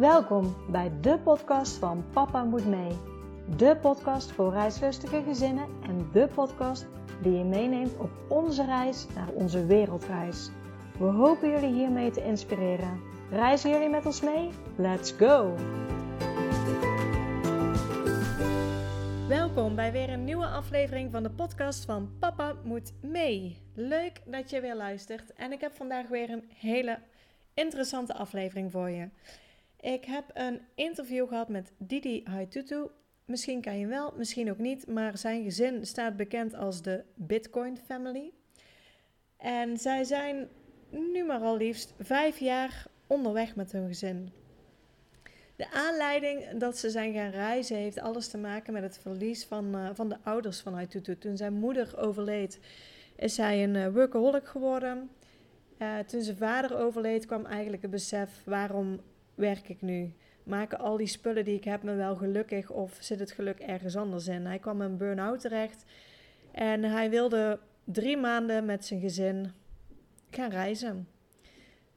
Welkom bij de podcast van Papa Moet Mee. De podcast voor reislustige gezinnen en de podcast die je meeneemt op onze reis naar onze wereldreis. We hopen jullie hiermee te inspireren. Reizen jullie met ons mee? Let's go! Welkom bij weer een nieuwe aflevering van de podcast van Papa Moet Mee. Leuk dat je weer luistert en ik heb vandaag weer een hele interessante aflevering voor je. Ik heb een interview gehad met Didi Haitutu. Misschien kan je wel, misschien ook niet, maar zijn gezin staat bekend als de Bitcoin Family. En zij zijn nu maar al liefst vijf jaar onderweg met hun gezin. De aanleiding dat ze zijn gaan reizen heeft alles te maken met het verlies van, uh, van de ouders van Haitutu. Toen zijn moeder overleed, is hij een uh, workaholic geworden. Uh, toen zijn vader overleed, kwam eigenlijk het besef: waarom werk ik nu? Maken al die spullen die ik heb me wel gelukkig of zit het geluk ergens anders in? Hij kwam in burn-out terecht en hij wilde drie maanden met zijn gezin gaan reizen.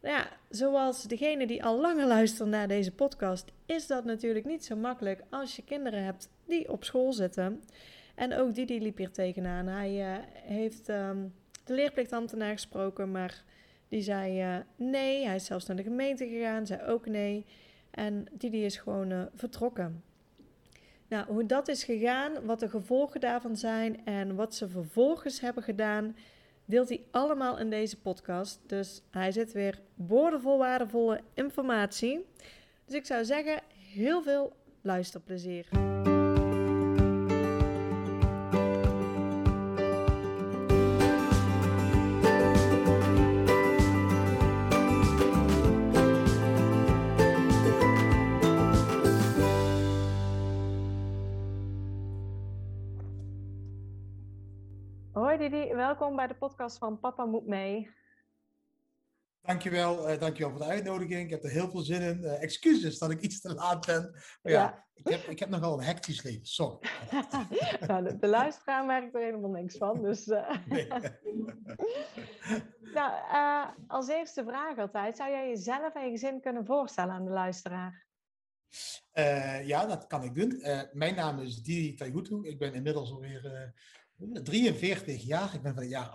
Nou ja, zoals degene die al langer luistert naar deze podcast, is dat natuurlijk niet zo makkelijk als je kinderen hebt die op school zitten. En ook die, die liep hier tegenaan. Hij uh, heeft um, de leerplichtambtenaar gesproken, maar die zei uh, nee. Hij is zelfs naar de gemeente gegaan, zei ook nee. En Didi is gewoon uh, vertrokken. Nou, hoe dat is gegaan, wat de gevolgen daarvan zijn en wat ze vervolgens hebben gedaan, deelt hij allemaal in deze podcast. Dus hij zit weer boordevol waardevolle informatie. Dus ik zou zeggen, heel veel luisterplezier. Didi, welkom bij de podcast van Papa Moet Mee. Dankjewel, uh, dankjewel voor de uitnodiging. Ik heb er heel veel zin in. Uh, excuses dat ik iets te laat ben. Maar ja, ja ik, heb, ik heb nogal een hectisch leven, sorry. nou, de, de, luisteraar merkt er helemaal niks van. Dus, uh... nee. nou, als eerste vraag altijd. Zou jij jezelf en je gezin kunnen voorstellen aan de luisteraar? ja, dat kan ik doen. mijn naam is Didi Taihutu. Ik ben inmiddels alweer 43 jaar. Ik ben van het jaar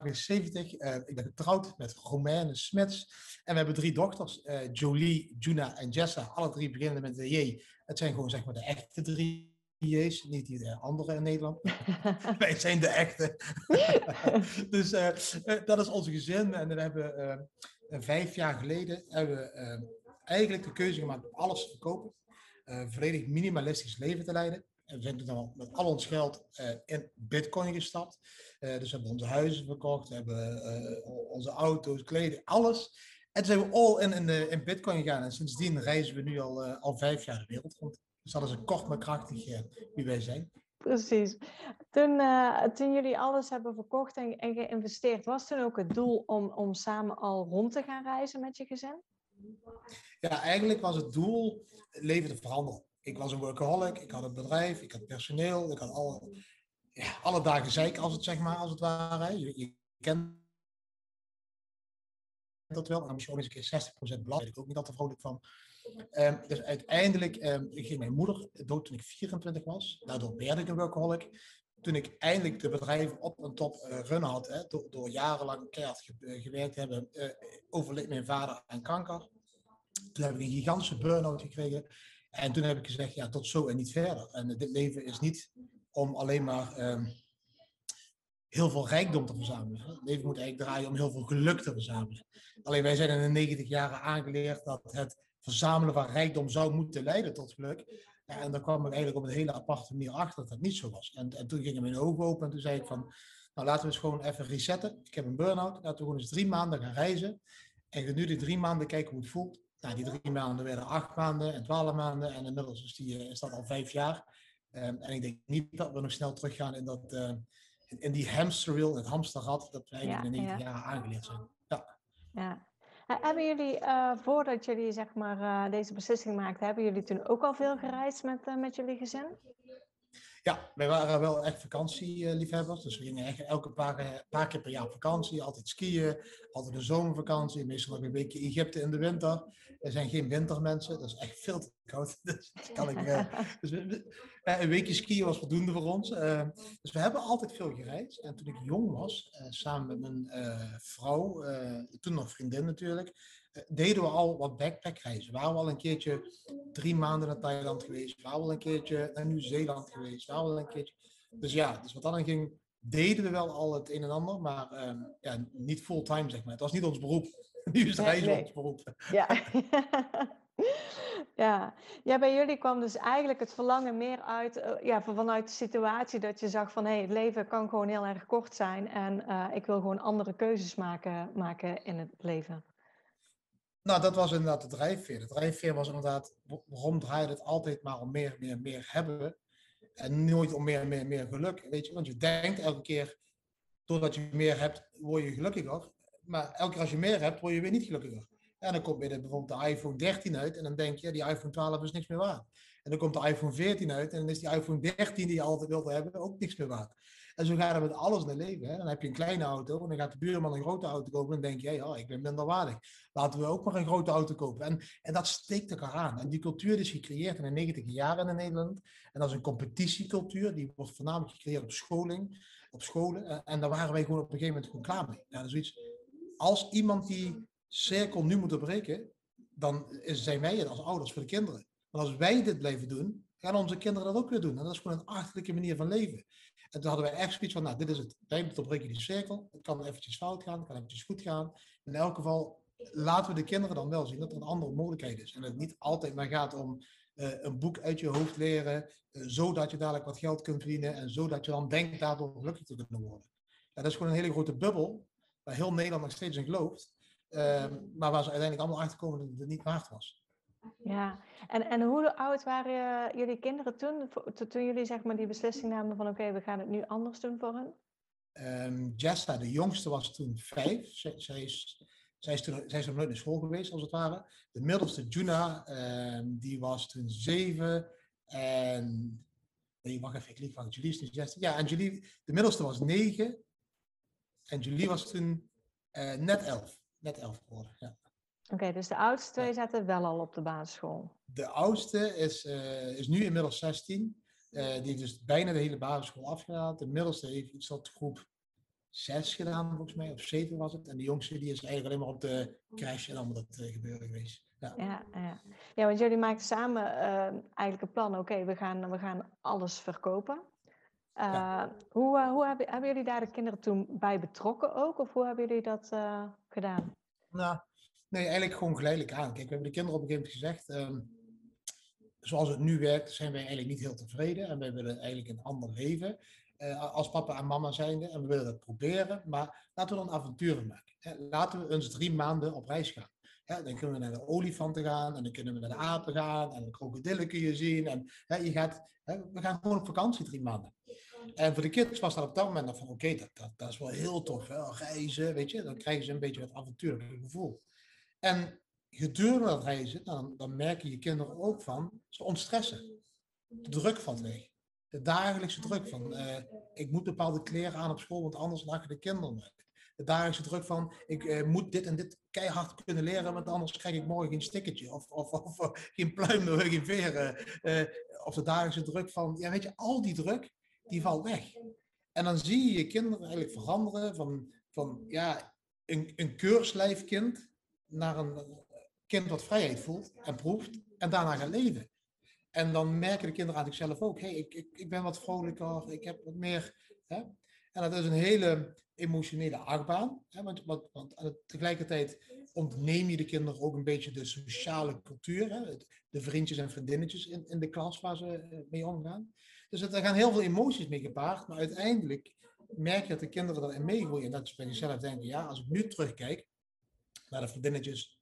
78. Uh, ik ben getrouwd met Romaine Smets. En we hebben drie dochters. Uh, Jolie, Juna en Jessa. Alle drie beginnen met de J. Het zijn gewoon zeg maar de echte drie J's. Niet die andere in Nederland. Wij zijn de echte. dus uh, dat is onze gezin. En we hebben vijf jaar geleden hebben we, eigenlijk de keuze gemaakt om alles te verkopen. volledig minimalistisch leven te leiden. En we zijn dan met al ons geld uh, in bitcoin gestapt. Uh, dus we hebben onze huizen verkocht, we hebben uh, onze auto's, kleding, alles. En toen zijn we all in, in, de, in bitcoin gegaan. En sindsdien reizen we nu al, al vijf jaar de wereld rond. Dus dat is een kort maar krachtig wie wij zijn. Precies. Toen, toen jullie alles hebben verkocht en, en geïnvesteerd, was toen ook het doel om, om samen al rond te gaan reizen met je gezin? Ja, eigenlijk was het doel leven te veranderen ik was een workaholic, ik had een bedrijf, ik had personeel, ik had alle, ja, alle dagen zeik als het zeg maar, als het ware. Je, kent dat wel. En je ook eens een keer 60% belasting. Ik ook niet altijd vrolijk van. Um, dus uiteindelijk um, ging mijn moeder dood toen ik 24 was. Daardoor werd ik een workaholic. Toen ik eindelijk de bedrijf op een top uh, runnen had, hè, door, door, jarenlang keihard ge uh, gewerkt te hebben, uh, overleed mijn vader aan kanker. Toen heb ik een gigantische burn-out gekregen. En toen heb ik gezegd, ja, tot zo en niet verder. En dit leven is niet om alleen maar um, heel veel rijkdom te verzamelen. Het leven moet eigenlijk draaien om heel veel geluk te verzamelen. Alleen wij zijn in de 90 jaren aangeleerd dat het verzamelen van rijkdom zou moeten leiden tot geluk. En daar kwam ik eigenlijk op een hele aparte manier achter dat dat niet zo was. En, en toen gingen mijn ogen open en toen zei ik van, nou laten we eens gewoon even resetten. Ik heb een burn-out, laten we gewoon eens drie maanden gaan reizen. En nu die drie maanden kijken hoe het voelt. Nou, die drie maanden werden acht maanden en twaalf maanden en inmiddels is, die, eh, is dat al vijf jaar. Um, en ik denk niet dat we nog snel teruggaan in, dat, uh, in, in, die hamsterwheel, het hamsterrad, dat ja, in de 90 ja. jaar aangeleerd zijn. Ja. ja. Hebben jullie, uh, voordat jullie zeg maar, uh, deze beslissing maakten, hebben jullie toen ook al veel gereisd met, met jullie gezin? Ja, wij waren wel echt vakantieliefhebbers. Dus we gingen echt elke paar, paar keer per jaar op vakantie. Altijd skiën, altijd een zomervakantie. Meestal nog een weekje Egypte in de winter. Er zijn geen wintermensen, dat is echt veel te koud. Dus kan ik, uh, dus een weekje skiën was voldoende voor ons. Uh, dus we hebben altijd veel gereisd. En toen ik jong was, samen met mijn vrouw, toen nog vriendin natuurlijk, deden we al wat backpackreizen. We waren al een keertje drie maanden naar Thailand geweest. We waren al een keertje naar Nieuw-Zeeland geweest. We waren al een keertje... Dus ja, dus wat dan ging, deden we wel al het een en ander, maar uh, ja, niet fulltime zeg maar. Het was niet ons beroep. Nu is reizen nee, ons beroep. Ja. ja. ja, bij jullie kwam dus eigenlijk het verlangen meer uit, uh, ja, vanuit de situatie dat je zag van hé, hey, het leven kan gewoon heel erg kort zijn en uh, ik wil gewoon andere keuzes maken, maken in het leven. Nou, dat was inderdaad de drijfveer. De drijfveer was inderdaad, waarom draaide het altijd maar om meer, meer, meer hebben en nooit om meer, meer, meer geluk. Weet je, want je denkt elke keer, doordat je meer hebt, word je gelukkiger. Maar elke keer als je meer hebt, word je weer niet gelukkiger. En dan komt weer de, bijvoorbeeld de iPhone 13 uit en dan denk je, die iPhone 12 is niks meer waard. En dan komt de iPhone 14 uit en dan is die iPhone 13 die je altijd wilde hebben ook niks meer waard. En zo gaat het met alles het leven. Hè. Dan heb je een kleine auto en dan gaat de buurman een grote auto kopen en dan denk je, ja, ik ben minder waardig. Laten we ook maar een grote auto kopen. En, en dat steekt elkaar aan. En die cultuur is gecreëerd in de 90 jaren in Nederland. En dat is een competitiecultuur, die wordt voornamelijk gecreëerd op scholing, op scholen. En daar waren wij gewoon op een gegeven moment klaar mee. Als iemand die cirkel nu moet doorbreken, dan zijn wij het als ouders voor de kinderen. Maar als wij dit blijven doen, gaan onze kinderen dat ook weer doen. En dat is gewoon een achterlijke manier van leven. En toen hadden wij echt zoiets van, nou, dit is het. Wij doorbreken die cirkel. Het kan eventjes fout gaan, het kan eventjes goed gaan. In elk geval laten we de kinderen dan wel zien dat er een andere mogelijkheid is. En het niet altijd maar gaat om uh, een boek uit je hoofd leren, uh, zodat je dadelijk wat geld kunt verdienen en zodat je dan denkt daardoor gelukkig te kunnen worden. Ja, dat is gewoon een hele grote bubbel, waar heel Nederland nog steeds in gelooft. Uh, maar waar ze uiteindelijk allemaal achter komen dat het niet waard was. Ja, en, en hoe oud waren jullie kinderen toen, toen jullie zeg maar die beslissing namen van oké, we gaan het nu anders doen voor hen? Um, Jessa, de jongste, was toen vijf. Zij, zij, is, zij, is toen, zij is nog nooit naar school geweest, als het ware. De middelste, Juna, um, die was toen zeven. En, nee, wacht even, ik liep van Julie is nu zestien. Ja, en Julie, de middelste was negen. En Julie was toen uh, net elf. Net elf geworden, ja. Oké, dus de oudste twee zaten wel al op de basisschool. De oudste is, uh, is nu inmiddels 16. Uh, die heeft dus bijna de hele basisschool afgedaan. De middelste heeft iets tot groep 6 gedaan, volgens mij, of 7 was het. En de jongste die is eigenlijk alleen maar op de crash en allemaal dat uh, gebeuren geweest. Ja. Ja, ja. ja, want jullie maakten samen eigenlijk een plan. Oké, we, gaan, we gaan alles verkopen. Ja. Hoe, hoe hebben, hebben jullie daar de kinderen toen bij betrokken ook? Of hoe hebben jullie dat gedaan? Nou, Nee, eigenlijk gewoon geleidelijk aan. Kijk, we hebben de kinderen op een gegeven moment gezegd, um, zoals het nu werkt, zijn wij eigenlijk niet heel tevreden. En wij willen eigenlijk een ander leven uh, als papa en mama zijnde. En we willen dat proberen, maar laten we dan avonturen maken. Hè. Laten we eens drie maanden op reis gaan. Hè, dan kunnen we naar de olifanten gaan, en dan kunnen we naar de apen gaan, en de krokodillen kun je zien. En hè, je gaat, we gaan gewoon op vakantie drie maanden. En voor de kids was dat op dat moment van, oké, dat, dat, dat, is wel heel tof, hè? reizen, weet je. Dan krijgen ze een beetje het avontuurlijke gevoel. En gedurende dat reizen, dan, dan merken je kinderen ook van, ze ontstressen. De druk valt weg. De dagelijkse druk van, uh, ik moet bepaalde kleren aan op school, want anders lachen de kinderen De dagelijkse druk van, ik uh, moet dit en dit keihard kunnen leren, want anders krijg ik morgen geen stickertje. Of, of, of, of geen pluim, geen veren. Of de dagelijkse druk van, ja weet je, al die druk, die valt weg. En dan zie je je kinderen eigenlijk veranderen van, van ja, een, een keurslijfkind naar een kind wat vrijheid voelt en proeft en daarna gaat leven. En dan merken de kinderen aan zichzelf ook, hey, ik, ik, ik ben wat vrolijker, ik heb wat meer. Hè? En dat is een hele emotionele achtbaan. Hè? Want, want, want tegelijkertijd ontneem je de kinderen ook een beetje de sociale cultuur. Hè? De vriendjes en vriendinnetjes in, in de klas waar ze eh, mee omgaan. Dus er gaan heel veel emoties mee gepaard. Maar uiteindelijk merk je dat de kinderen erin meegroeien. En dat ze bij zichzelf denken, ja, als ik nu terugkijk, naar de vriendinnetjes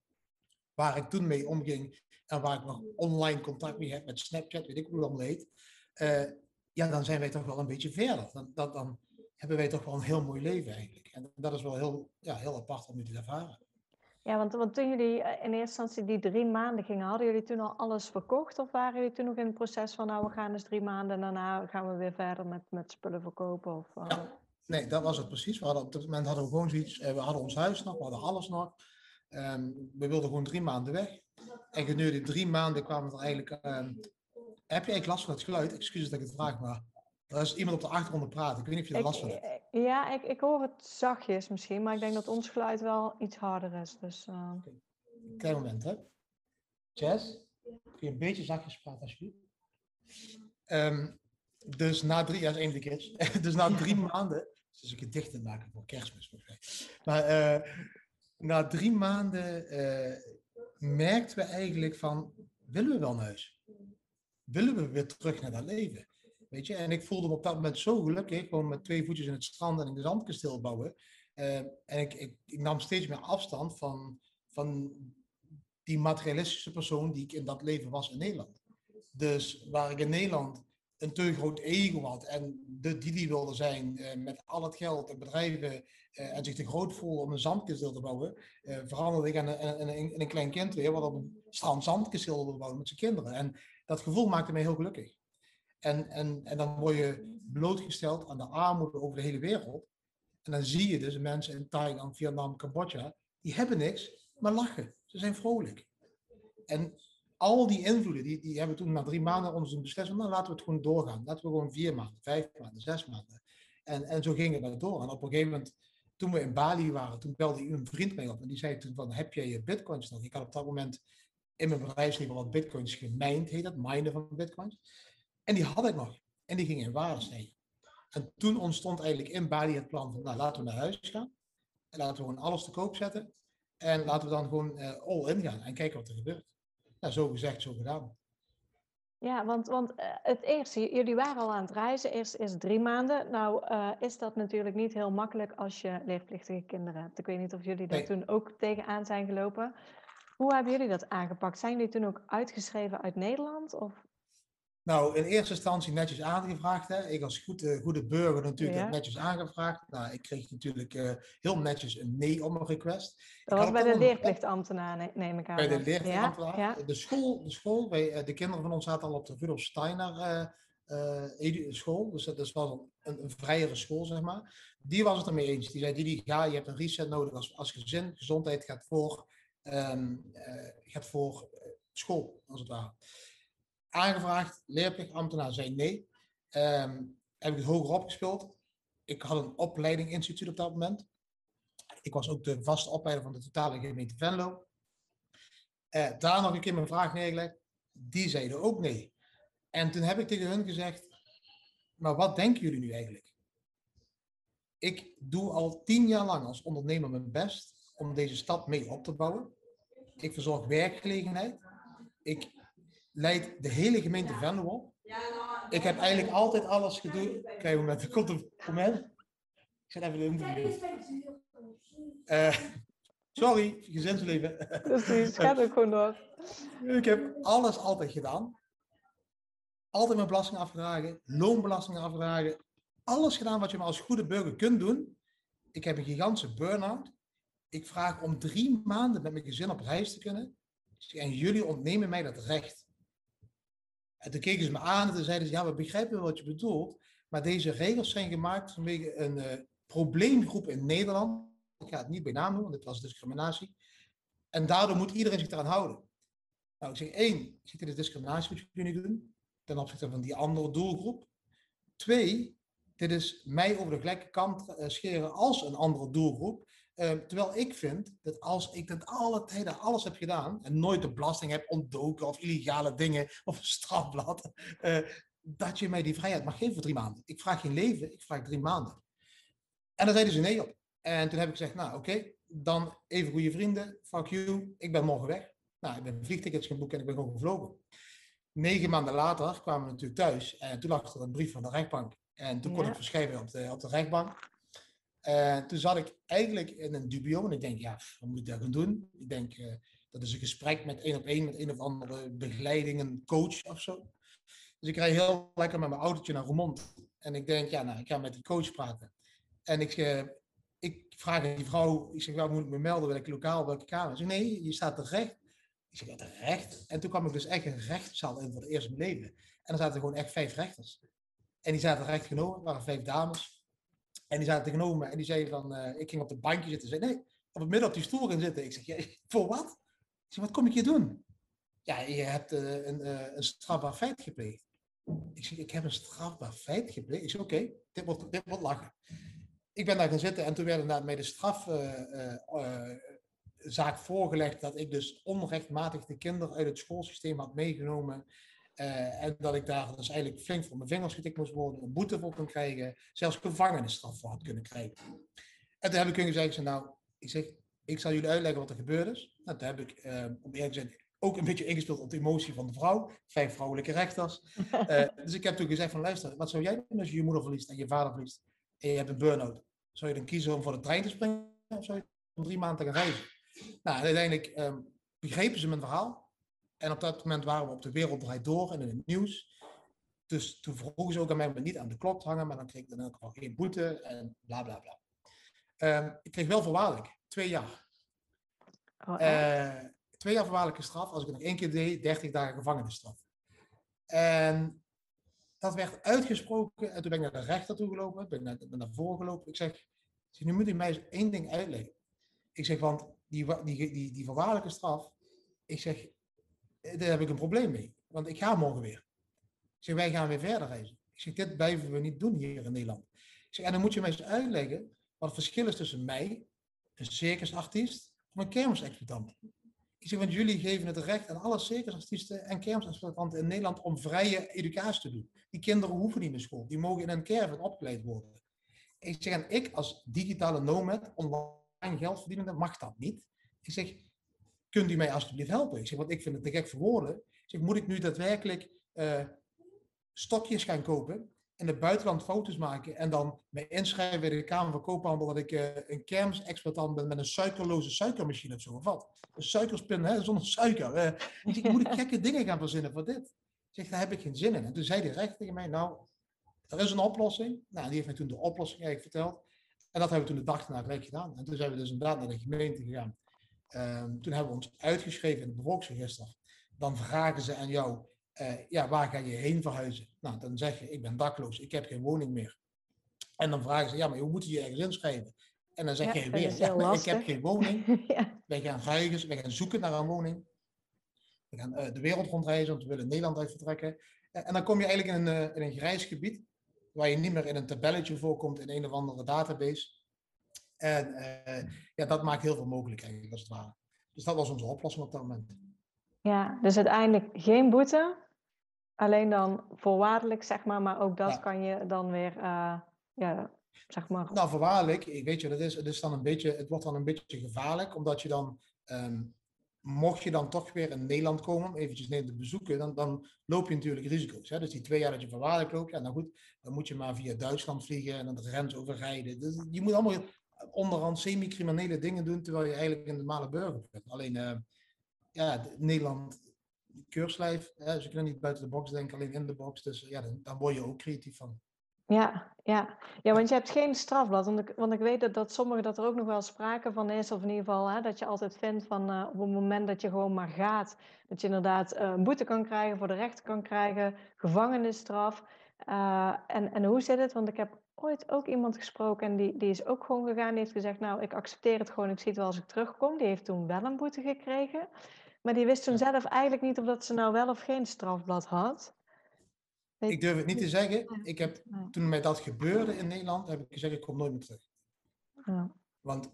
waar ik toen mee omging en waar ik nog online contact mee heb met Snapchat, weet ik hoe dat heet, uh, ja, dan zijn wij toch wel een beetje verder. Dan, dan, dan, hebben wij toch wel een heel mooi leven eigenlijk. En dat is wel heel, ja, heel apart om nu te ervaren. Ja, want, want toen jullie eh, in eerste instantie die drie maanden gingen, hadden jullie toen al alles verkocht? Of waren jullie toen nog in het proces van, nou, we gaan dus drie maanden en daarna gaan we weer verder met, met spullen verkopen? Of, uh... ja, nee, dat was het precies. We hadden, op dat moment hadden we gewoon zoiets, we hadden ons huis nog, we hadden alles nog. Um, we wilden gewoon drie maanden weg. En gedurende drie maanden kwamen er eigenlijk... Um, heb je eigenlijk last van het geluid? Excuses dat ik het vraag, maar er is iemand op de achtergrond praten. Ik weet niet of je er last van hebt. Eh, ja, ik, ik hoor het zachtjes misschien, maar ik denk dat ons geluid wel iets harder is. Dus, uh... okay. Klein moment, hè. Jess, kun je een beetje zachtjes praten alsjeblieft? Um, dus na drie, ja, is een van de kids. dus na drie maanden, dus ik het dichter maken voor kerstmis. Maar uh, na drie maanden uh, merkten we eigenlijk van, willen we wel naar huis? Willen we weer terug naar dat leven? Weet je, en ik voelde me op dat moment zo gelukkig, gewoon met twee voetjes in het strand en in de zandkasteel bouwen. Uh, en ik, ik, ik, nam steeds meer afstand van, van die materialistische persoon die ik in dat leven was in Nederland. Dus waar ik in Nederland een te groot ego had en de die wilde zijn uh, met al het geld en bedrijven uh, en zich te groot voelde om een zandkasteel te bouwen, veranderde ik in een, in, in een, klein kind weer wat op een strand zandkasteel wilde bouwen met zijn kinderen. En dat gevoel maakte mij heel gelukkig. En, en, en dan word je blootgesteld aan de armoede over de hele wereld. En dan zie je dus mensen in Thailand, Vietnam, Cambodja, die hebben niks, maar lachen. Ze zijn vrolijk. En al die invloeden, die, die hebben toen na drie maanden ons beslist, nou laten we het gewoon doorgaan. Laten we gewoon vier maanden, vijf maanden, zes maanden. En, en zo ging het door. En op een gegeven moment, toen we in Bali waren, toen belde een vriend mij op. En die zei toen van, heb jij je bitcoins nog? Ik had op dat moment in mijn bedrijfsleven wat bitcoins gemijnd, heet dat, minen van bitcoins. En die had ik nog. En die ging in waarde stijgen. En toen ontstond eigenlijk in Bali het plan van, nou laten we naar huis gaan. En laten we gewoon alles te koop zetten. En laten we dan gewoon uh, all in gaan en kijken wat er gebeurt. Nou, zo gezegd, zo gedaan. Ja, want, want uh, het eerste, jullie waren al aan het reizen, eerst is drie maanden. Nou uh, is dat natuurlijk niet heel makkelijk als je leerplichtige kinderen hebt. Ik weet niet of jullie daar nee. toen ook tegenaan zijn gelopen. Hoe hebben jullie dat aangepakt? Zijn jullie toen ook uitgeschreven uit Nederland? Of? Nou, in eerste instantie netjes aangevraagd. Hè. Ik als goed, uh, goede burger natuurlijk ja. netjes aangevraagd. Nou, ik kreeg natuurlijk uh, heel netjes een nee op mijn request. Dat was bij de leerplichtambtenaar, neem ik aan. Bij de leerplichtambtenaar. Ja, ja. De school, de, school wij, uh, de kinderen van ons zaten al op de Rudolf Steiner school. Dus dat wel een, een vrijere school, zeg maar. Die was het ermee eens. Die zei, Didi, ja, je hebt een reset nodig als, als gezin. Gezondheid gaat voor, um, gaat voor school, als het ware aangevraagd, leerplichtambtenaar zei nee. Um, heb ik het hoger opgespeeld. Ik had een opleiding instituut op dat moment. Ik was ook de vaste opleider van de totale gemeente Venlo. Uh, daar nog een keer mijn vraag neergelegd. Die zeiden ook nee. En toen heb ik tegen hun gezegd, maar wat denken jullie nu eigenlijk? Ik doe al tien jaar lang als ondernemer mijn best om deze stad mee op te bouwen. Ik verzorg werkgelegenheid. Ik leidt de hele gemeente Venlo op. Ik heb eigenlijk altijd alles gedaan. Kijk, moment, er komt een moment. Ik zet even de interview. Uh, sorry, gezinsleven. Precies, gaat ook gewoon door. Ik heb alles altijd gedaan. Altijd mijn belasting afgedragen, loonbelasting afgedragen. Alles gedaan wat je maar als goede burger kunt doen. Ik heb een gigantische burn-out. Ik vraag om drie maanden met mijn gezin op reis te kunnen. En jullie ontnemen mij dat recht. En toen keken ze me aan en zeiden ze, ja, we begrijpen wat je bedoelt, maar deze regels zijn gemaakt vanwege een uh, probleemgroep in Nederland. Ik ga het niet bij naam noemen, want dit was discriminatie. En daardoor moet iedereen zich eraan houden. Nou, ik zeg één, dit is discriminatie wat jullie doen ten opzichte van die andere doelgroep. Twee, dit is mij over de gelijke kant uh, scheren als een andere doelgroep. Uh, terwijl ik vind dat als ik dat alle tijden alles heb gedaan en nooit de belasting heb ontdoken of illegale dingen of een strafblad, uh, dat je mij die vrijheid mag geven voor drie maanden. Ik vraag geen leven, ik vraag drie maanden. En daar zeiden ze nee op. En toen heb ik gezegd, nou oké, okay, dan even goede vrienden, fuck you, ik ben morgen weg. Nou, ik ben vliegtickets gaan boeken en ik ben gewoon gevlogen. Negen maanden later kwamen we natuurlijk thuis en toen lag er een brief van de rechtbank. En toen ja. kon ik verschrijven op de, op de rechtbank. Uh, toen zat ik eigenlijk in een dubio en ik denk, ja, wat moet ik daar gaan doen? Ik denk, uh, dat is een gesprek met één op één, met een of andere begeleiding, een coach of zo. Dus ik rijd heel lekker met mijn autootje naar Roermond. En ik denk, ja, nou, ik ga met die coach praten. En ik, uh, ik vraag aan die vrouw, ik zeg, waar moet ik me melden? Welke lokaal, welke kamer? Ze zegt, nee, je staat terecht. Ik zeg, terecht? En toen kwam ik dus echt een rechtszaal in voor het eerst in. En er zaten gewoon echt vijf rechters. En die zaten recht genomen, het waren vijf dames. En die zaten tegenover me en die zeiden van, uh, ik ging op de bankje zitten. Zei, nee, op het midden op die stoel gaan zitten. Ik zeg, voor wat? Ik zeg, wat kom ik hier doen? Ja, je hebt uh, een, uh, een strafbaar feit gepleegd. Ik zeg, ik heb een strafbaar feit gepleegd. Ik zeg, oké, dit, wordt, dit wordt lachen. Ik ben daar gaan zitten en toen werd inderdaad mij de strafzaak voorgelegd dat ik dus onrechtmatig de kinderen uit het schoolsysteem had meegenomen uh, en dat ik daar dus eigenlijk flink voor mijn vingers getikt moest worden, een boete voor kon krijgen, zelfs gevangenisstraf voor had kunnen krijgen. En toen heb ik hun gezegd, nou, ik zeg, ik zal jullie uitleggen wat er gebeurd is. Nou, toen heb ik, uh, om eerlijk te zijn, ook een beetje ingespeeld op de emotie van de vrouw. Vijf vrouwelijke rechters. Uh, dus ik heb toen gezegd van, luister, wat zou jij doen als je je moeder verliest en je vader verliest? En je hebt een burn-out. Zou je dan kiezen om voor de trein te springen? Of zou je om drie maanden te gaan reizen? Nou, uiteindelijk um, begrepen ze mijn verhaal. En op dat moment waren we op de wereld draait door en in het nieuws. Dus toen vroegen ze ook aan mij om niet aan de klok te hangen, maar dan kreeg ik dan ook wel geen boete en bla bla bla. Uh, ik kreeg wel voorwaardelijk, twee jaar. Oh, uh, twee jaar voorwaardelijke straf. Als ik het nog één keer deed, 30 dagen gevangenisstraf. En dat werd uitgesproken en toen ben ik naar de rechter toe gelopen, ben ik naar, naar voren gelopen. Ik zeg, nu moet u mij eens één ding uitleggen. Ik zeg, want die, die, die, die voorwaardelijke straf, ik zeg, eh, daar heb ik een probleem mee. Want ik ga morgen weer. Ik zeg, wij gaan weer verder reizen. Ik zeg, dit blijven we niet doen hier in Nederland. Ik zeg, en dan moet je mij eens uitleggen wat het verschil is tussen mij, een circusartiest, of een kermisexploitant. Ik zeg, want jullie geven het recht aan alle circusartiesten en kermisexploitanten in Nederland om vrije educatie te doen. Die kinderen hoeven niet naar school. Die mogen in een caravan opgeleid worden. Ik zeg, en ik als digitale nomad, online geld verdienende, mag dat niet. Ik zeg, kunt u mij alsjeblieft helpen? Ik zeg, want ik vind het te gek voor woorden. Ik zeg, moet ik nu daadwerkelijk uh, stokjes gaan kopen in het buitenland foto's maken en dan mij inschrijven bij de Kamer van Koophandel dat ik uh, een kermisexploitant ben met een suikerloze suikermachine of zo, of wat? Een suikerspin hè, zonder suiker. Uh, ik zeg, moet ik gekke dingen gaan verzinnen voor dit? Ik zeg, daar heb ik geen zin in. En toen zei hij recht tegen mij, nou, er is een oplossing. Nou, die heeft mij toen de oplossing eigenlijk verteld. En dat hebben we toen de dag daarna gelijk gedaan. En toen zijn we dus inderdaad naar de gemeente gegaan. Um, toen hebben we ons uitgeschreven in het bevolkingsregister. Dan vragen ze aan jou, uh, ja, waar ga je heen verhuizen? Nou, dan zeg je, ik ben dakloos, ik heb geen woning meer. En dan vragen ze, ja, maar hoe moet je je ergens inschrijven? En dan zeg ja, je weer, ja, ik heb geen woning. ja. Wij gaan reizen, wij gaan zoeken naar een woning. We gaan uh, de wereld rondreizen, want we willen Nederland uit vertrekken. Uh, en dan kom je eigenlijk in een, in een grijs gebied, waar je niet meer in een tabelletje voorkomt in een of andere database. En uh, ja, dat maakt heel veel mogelijk eigenlijk, als het ware. Dus dat was onze oplossing op dat moment. Ja, dus uiteindelijk geen boete, alleen dan voorwaardelijk, zeg maar, maar ook dat kan je dan weer, uh, ja, zeg maar. Nou, voorwaardelijk, weet je, dat is, het, is dan een beetje, het wordt dan een beetje gevaarlijk, omdat je dan, um, mocht je dan toch weer in Nederland komen, eventjes Nederland te bezoeken, dan, dan loop je natuurlijk risico's. Hè? Dus die twee jaar dat je voorwaardelijk loopt, ja, nou goed, dan moet je maar via Duitsland vliegen en dan de grens overrijden. Dus je moet allemaal onderhand semi-criminele dingen doen, terwijl je eigenlijk een normale burger bent. Alleen, uh, ja, Nederland, keurslijf, hè, ze kunnen niet buiten de box denken, alleen in de box. Dus ja, dan, dan word je ook creatief van. Ja, ja. ja, want je hebt geen strafblad. Want ik, want ik weet dat, dat sommigen dat er ook nog wel sprake van is. Of in ieder geval hè, dat je altijd vindt van uh, op het moment dat je gewoon maar gaat. Dat je inderdaad uh, een boete kan krijgen, voor de rechter kan krijgen, gevangenisstraf. En, en hoe zit het? Want ik heb ooit ook iemand gesproken en die, die is ook gewoon gegaan. Die heeft gezegd, nou, ik accepteer het gewoon, ik zie het wel als ik terugkom. Die heeft toen wel een boete gekregen. Maar die wist toen zelf eigenlijk niet of dat ze nou wel of geen strafblad had. Ik durf het niet te zeggen. Ik heb, toen mij dat gebeurde in Nederland, heb ik gezegd, ik kom nooit meer terug. Ja. Want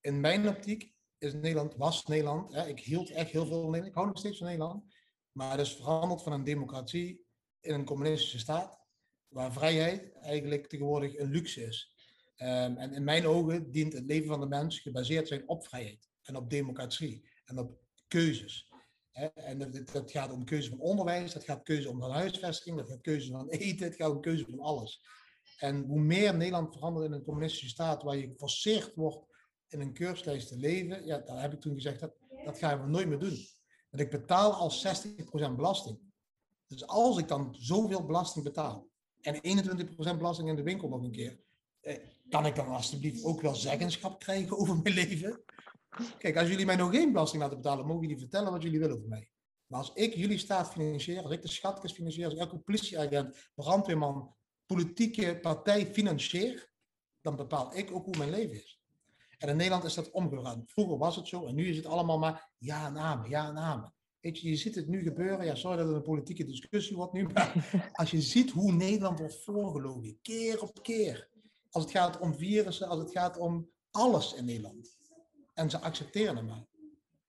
in mijn optiek is Nederland, was Nederland, hè, ik hield echt heel veel van Nederland, ik hou nog steeds van Nederland, maar het is veranderd van een democratie in een communistische staat waar vrijheid eigenlijk tegenwoordig een luxe is. Um, en in mijn ogen dient het leven van de mens gebaseerd zijn op vrijheid en op democratie en op keuzes. En dat, dat, gaat om keuze van onderwijs, dat gaat keuze om van huisvesting, dat gaat keuze van eten, het gaat om keuze van alles. En hoe meer Nederland verandert in een communistische staat waar je geforceerd wordt in een keurslijst te leven, ja, daar heb ik toen gezegd, dat, dat gaan we nooit meer doen. Want ik betaal al 60% belasting. Dus als ik dan zoveel belasting betaal, en 21% belasting in de winkel nog een keer. eh, kan ik dan alsjeblieft ook wel zeggenschap krijgen over mijn leven? Kijk, als jullie mij nog geen belasting laten betalen, mogen jullie vertellen wat jullie willen over mij. Maar als ik jullie staat financier, als ik de schatkist financier, als ik elke politieagent, brandweerman, politieke partij financier, dan bepaal ik ook hoe mijn leven is. En in Nederland is dat omgegaan. Vroeger was het zo en nu is het allemaal maar ja en amen, ja en amen. Weet je, je ziet het nu gebeuren. Ja, sorry dat het een politieke discussie wordt nu, maar als je ziet hoe Nederland wordt voorgelogen, keer op keer. Als het gaat om virussen, als het gaat om alles in Nederland. En ze accepteren het maar.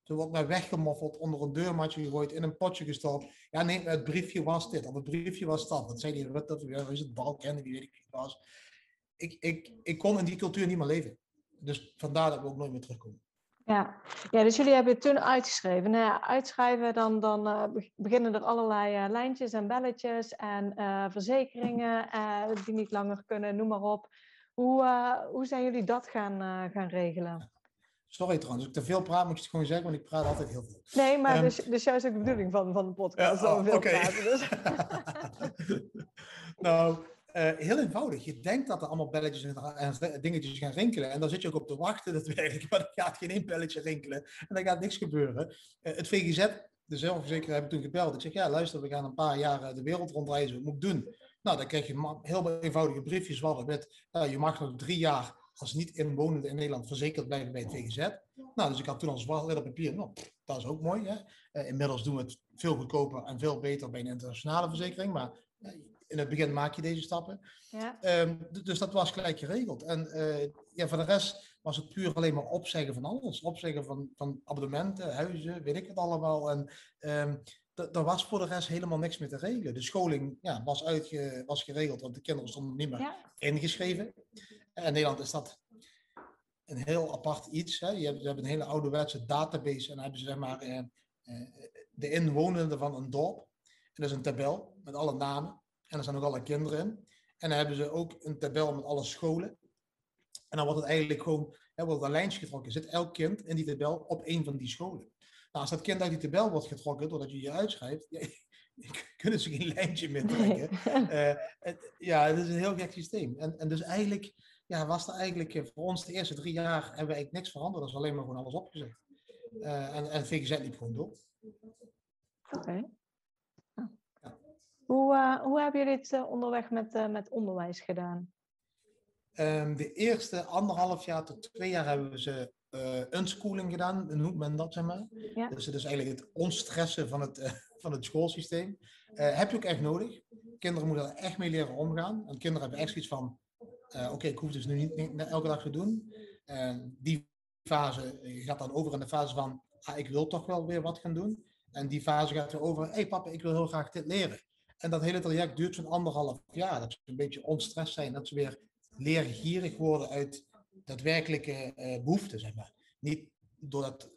Ze wordt maar weggemoffeld, onder een deurmatje gegooid, in een potje gestopt. Ja, nee, het briefje was dit, of het briefje was dat. Dat zei die Rutte, ja, is het Balken, wie weet ik wie was. Ik, ik, ik kon in die cultuur niet meer leven. Dus vandaar dat we ook nooit meer terugkomen. Ja. ja, dus jullie hebben het toen uitgeschreven. Nou ja, uitschrijven, dan, dan uh, beginnen er allerlei uh, lijntjes en belletjes en uh, verzekeringen die niet langer kunnen, noem maar op. Hoe, hoe zijn jullie dat gaan, gaan regelen? Sorry trouwens, als ik te veel praat, moet je het gewoon zeggen, want ik praat altijd heel veel. Nee, maar um, dus, dus juist ook de bedoeling van, van de podcast, ja, oh, veel okay. praten. Dus. nou, uh, heel eenvoudig. Je denkt dat er allemaal belletjes en, dingetjes gaan rinkelen. En dan zit je ook op te wachten, dat werkt. Maar er gaat geen één belletje rinkelen. En dan gaat niks gebeuren. Uh, het VGZ, de zelfverzekeraar, hebben toen gebeld. Ik zeg, ja, luister, we gaan een paar jaar de wereld rondreizen. Wat moet ik doen? Nou, dan krijg je heel eenvoudige briefjes met, je mag nog drie jaar als niet-inwonende in Nederland verzekerd blijven bij het VGZ. Nou, dus ik had toen al zwart op papier, nou, dat is ook mooi. Hè? Inmiddels doen we het veel goedkoper en veel beter bij een internationale verzekering, maar in het begin maak je deze stappen. Ja. Um, dus dat was gelijk geregeld. En uh, ja, voor de rest was het puur alleen maar opzeggen van alles. Opzeggen van, van abonnementen, huizen, weet ik het allemaal. En um, er was voor de rest helemaal niks meer te regelen. De scholing ja, was, uitge, was geregeld, want de kinderen stonden niet meer ja. ingeschreven. En in Nederland is dat een heel apart iets. Hè. Je hebt, je hebt een hele ouderwetse database en dan hebben ze zeg maar eh, eh, de inwonenden van een dorp. En dat is een tabel met alle namen. En er zijn ook alle kinderen in. En dan hebben ze ook een tabel met alle scholen. En dan wordt het eigenlijk gewoon, er wordt een lijntje getrokken. Zit elk kind in die tabel op één van die scholen. Nou, als dat kind uit die tabel wordt getrokken, doordat je je uitschrijft, ja, kunnen ze geen lijntje meer trekken. uh, het, ja, het is een heel gek systeem. En, en dus eigenlijk ja, was er eigenlijk eh, voor ons de eerste drie jaar hebben we eigenlijk niks veranderd. Dat is alleen maar gewoon alles opgezet. Uh, en, en VGZ liep gewoon door. Oké. Okay. Hoe, uh, hoe hebben jullie het onderweg met, uh, met onderwijs gedaan? Um, de eerste anderhalf jaar tot twee jaar hebben we ze unschooling gedaan, noemt men dat, zeg maar. Ja. Dus het is eigenlijk het onstressen van het, van het schoolsysteem. Heb je ook echt nodig. Kinderen moeten er echt mee leren omgaan. En kinderen hebben echt zoiets van, oké, ik hoef dus nu niet, niet, elke dag te doen. die fase gaat dan over in de fase van, ah, ik wil toch wel weer wat gaan doen. En die fase gaat weer over, hé hey, papa, ik wil heel graag dit leren. En dat hele traject duurt zo'n anderhalf jaar. Dat ze een beetje onstress zijn, dat ze weer leergierig worden uit daadwerkelijke uh, behoeften, zeg maar. Niet doordat...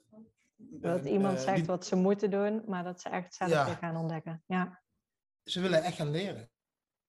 Dat uh, iemand zegt wat ze moeten doen, maar dat ze echt zelf ja. gaan ontdekken. Ja. Ze willen echt gaan leren.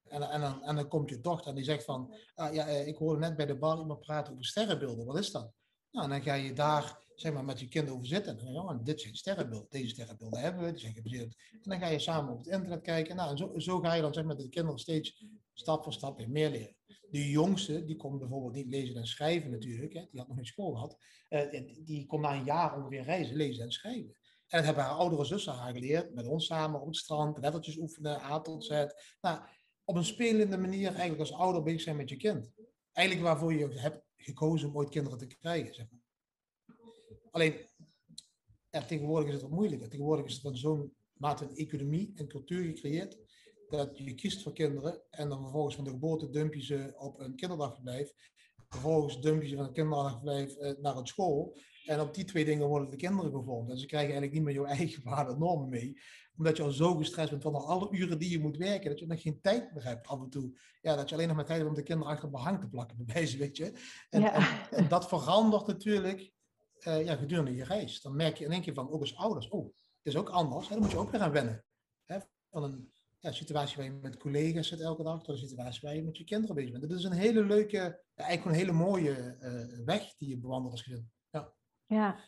En, en, dan, en dan komt je dochter en die zegt van, ah, ja, ik hoorde net bij de bar iemand praten over sterrenbeelden, wat is dat? Nou, en dan ga je daar zeg maar, met je kind over zitten. En dan, oh, dit zijn sterrenbeelden, deze sterrenbeelden hebben we, die zijn gebaseerd. En dan ga je samen op het internet kijken. Nou, zo, zo ga je dan zeg maar, met de kinderen steeds stap voor stap weer meer leren. De jongste, die kon bijvoorbeeld niet lezen en schrijven natuurlijk, hè, die had nog geen school gehad, uh, die kon na een jaar ongeveer reizen, lezen en schrijven. En dat hebben haar oudere zussen haar geleerd, met ons samen op het strand, lettertjes oefenen, A tot Z. Nou, op een spelende manier eigenlijk als ouder bezig zijn met je kind. Eigenlijk waarvoor je hebt gekozen om ooit kinderen te krijgen, zeg maar. Alleen, ja, tegenwoordig is het wat moeilijker. Tegenwoordig is het van zo'n mate een economie en cultuur gecreëerd, dat je kiest voor kinderen en dan vervolgens van de geboorte dump je ze op een kinderdagverblijf. Vervolgens dump je ze van een kinderdagverblijf eh, naar een school. En op die twee dingen worden de kinderen gevormd. En ze krijgen eigenlijk niet meer jouw eigen waarde normen mee. Omdat je al zo gestrest bent van alle uren die je moet werken. Dat je nog geen tijd meer hebt af en toe. Ja, dat je alleen nog maar tijd hebt om de kinderen achter behang te plakken. Bij wijze, weet je. En, en, en, dat verandert natuurlijk uh, ja, gedurende je reis. Dan merk je in één keer van, ook als ouders, oh, het is ook anders. Hè? Dan moet je ook weer aan wennen. Hè? Van een ja, situatie waar je met collega's zit elke dag, tot een situatie waar je met je kinderen bezig bent. Dat is een hele leuke, eigenlijk een hele mooie uh, weg die je bewandelt als gezin. Ja, ja.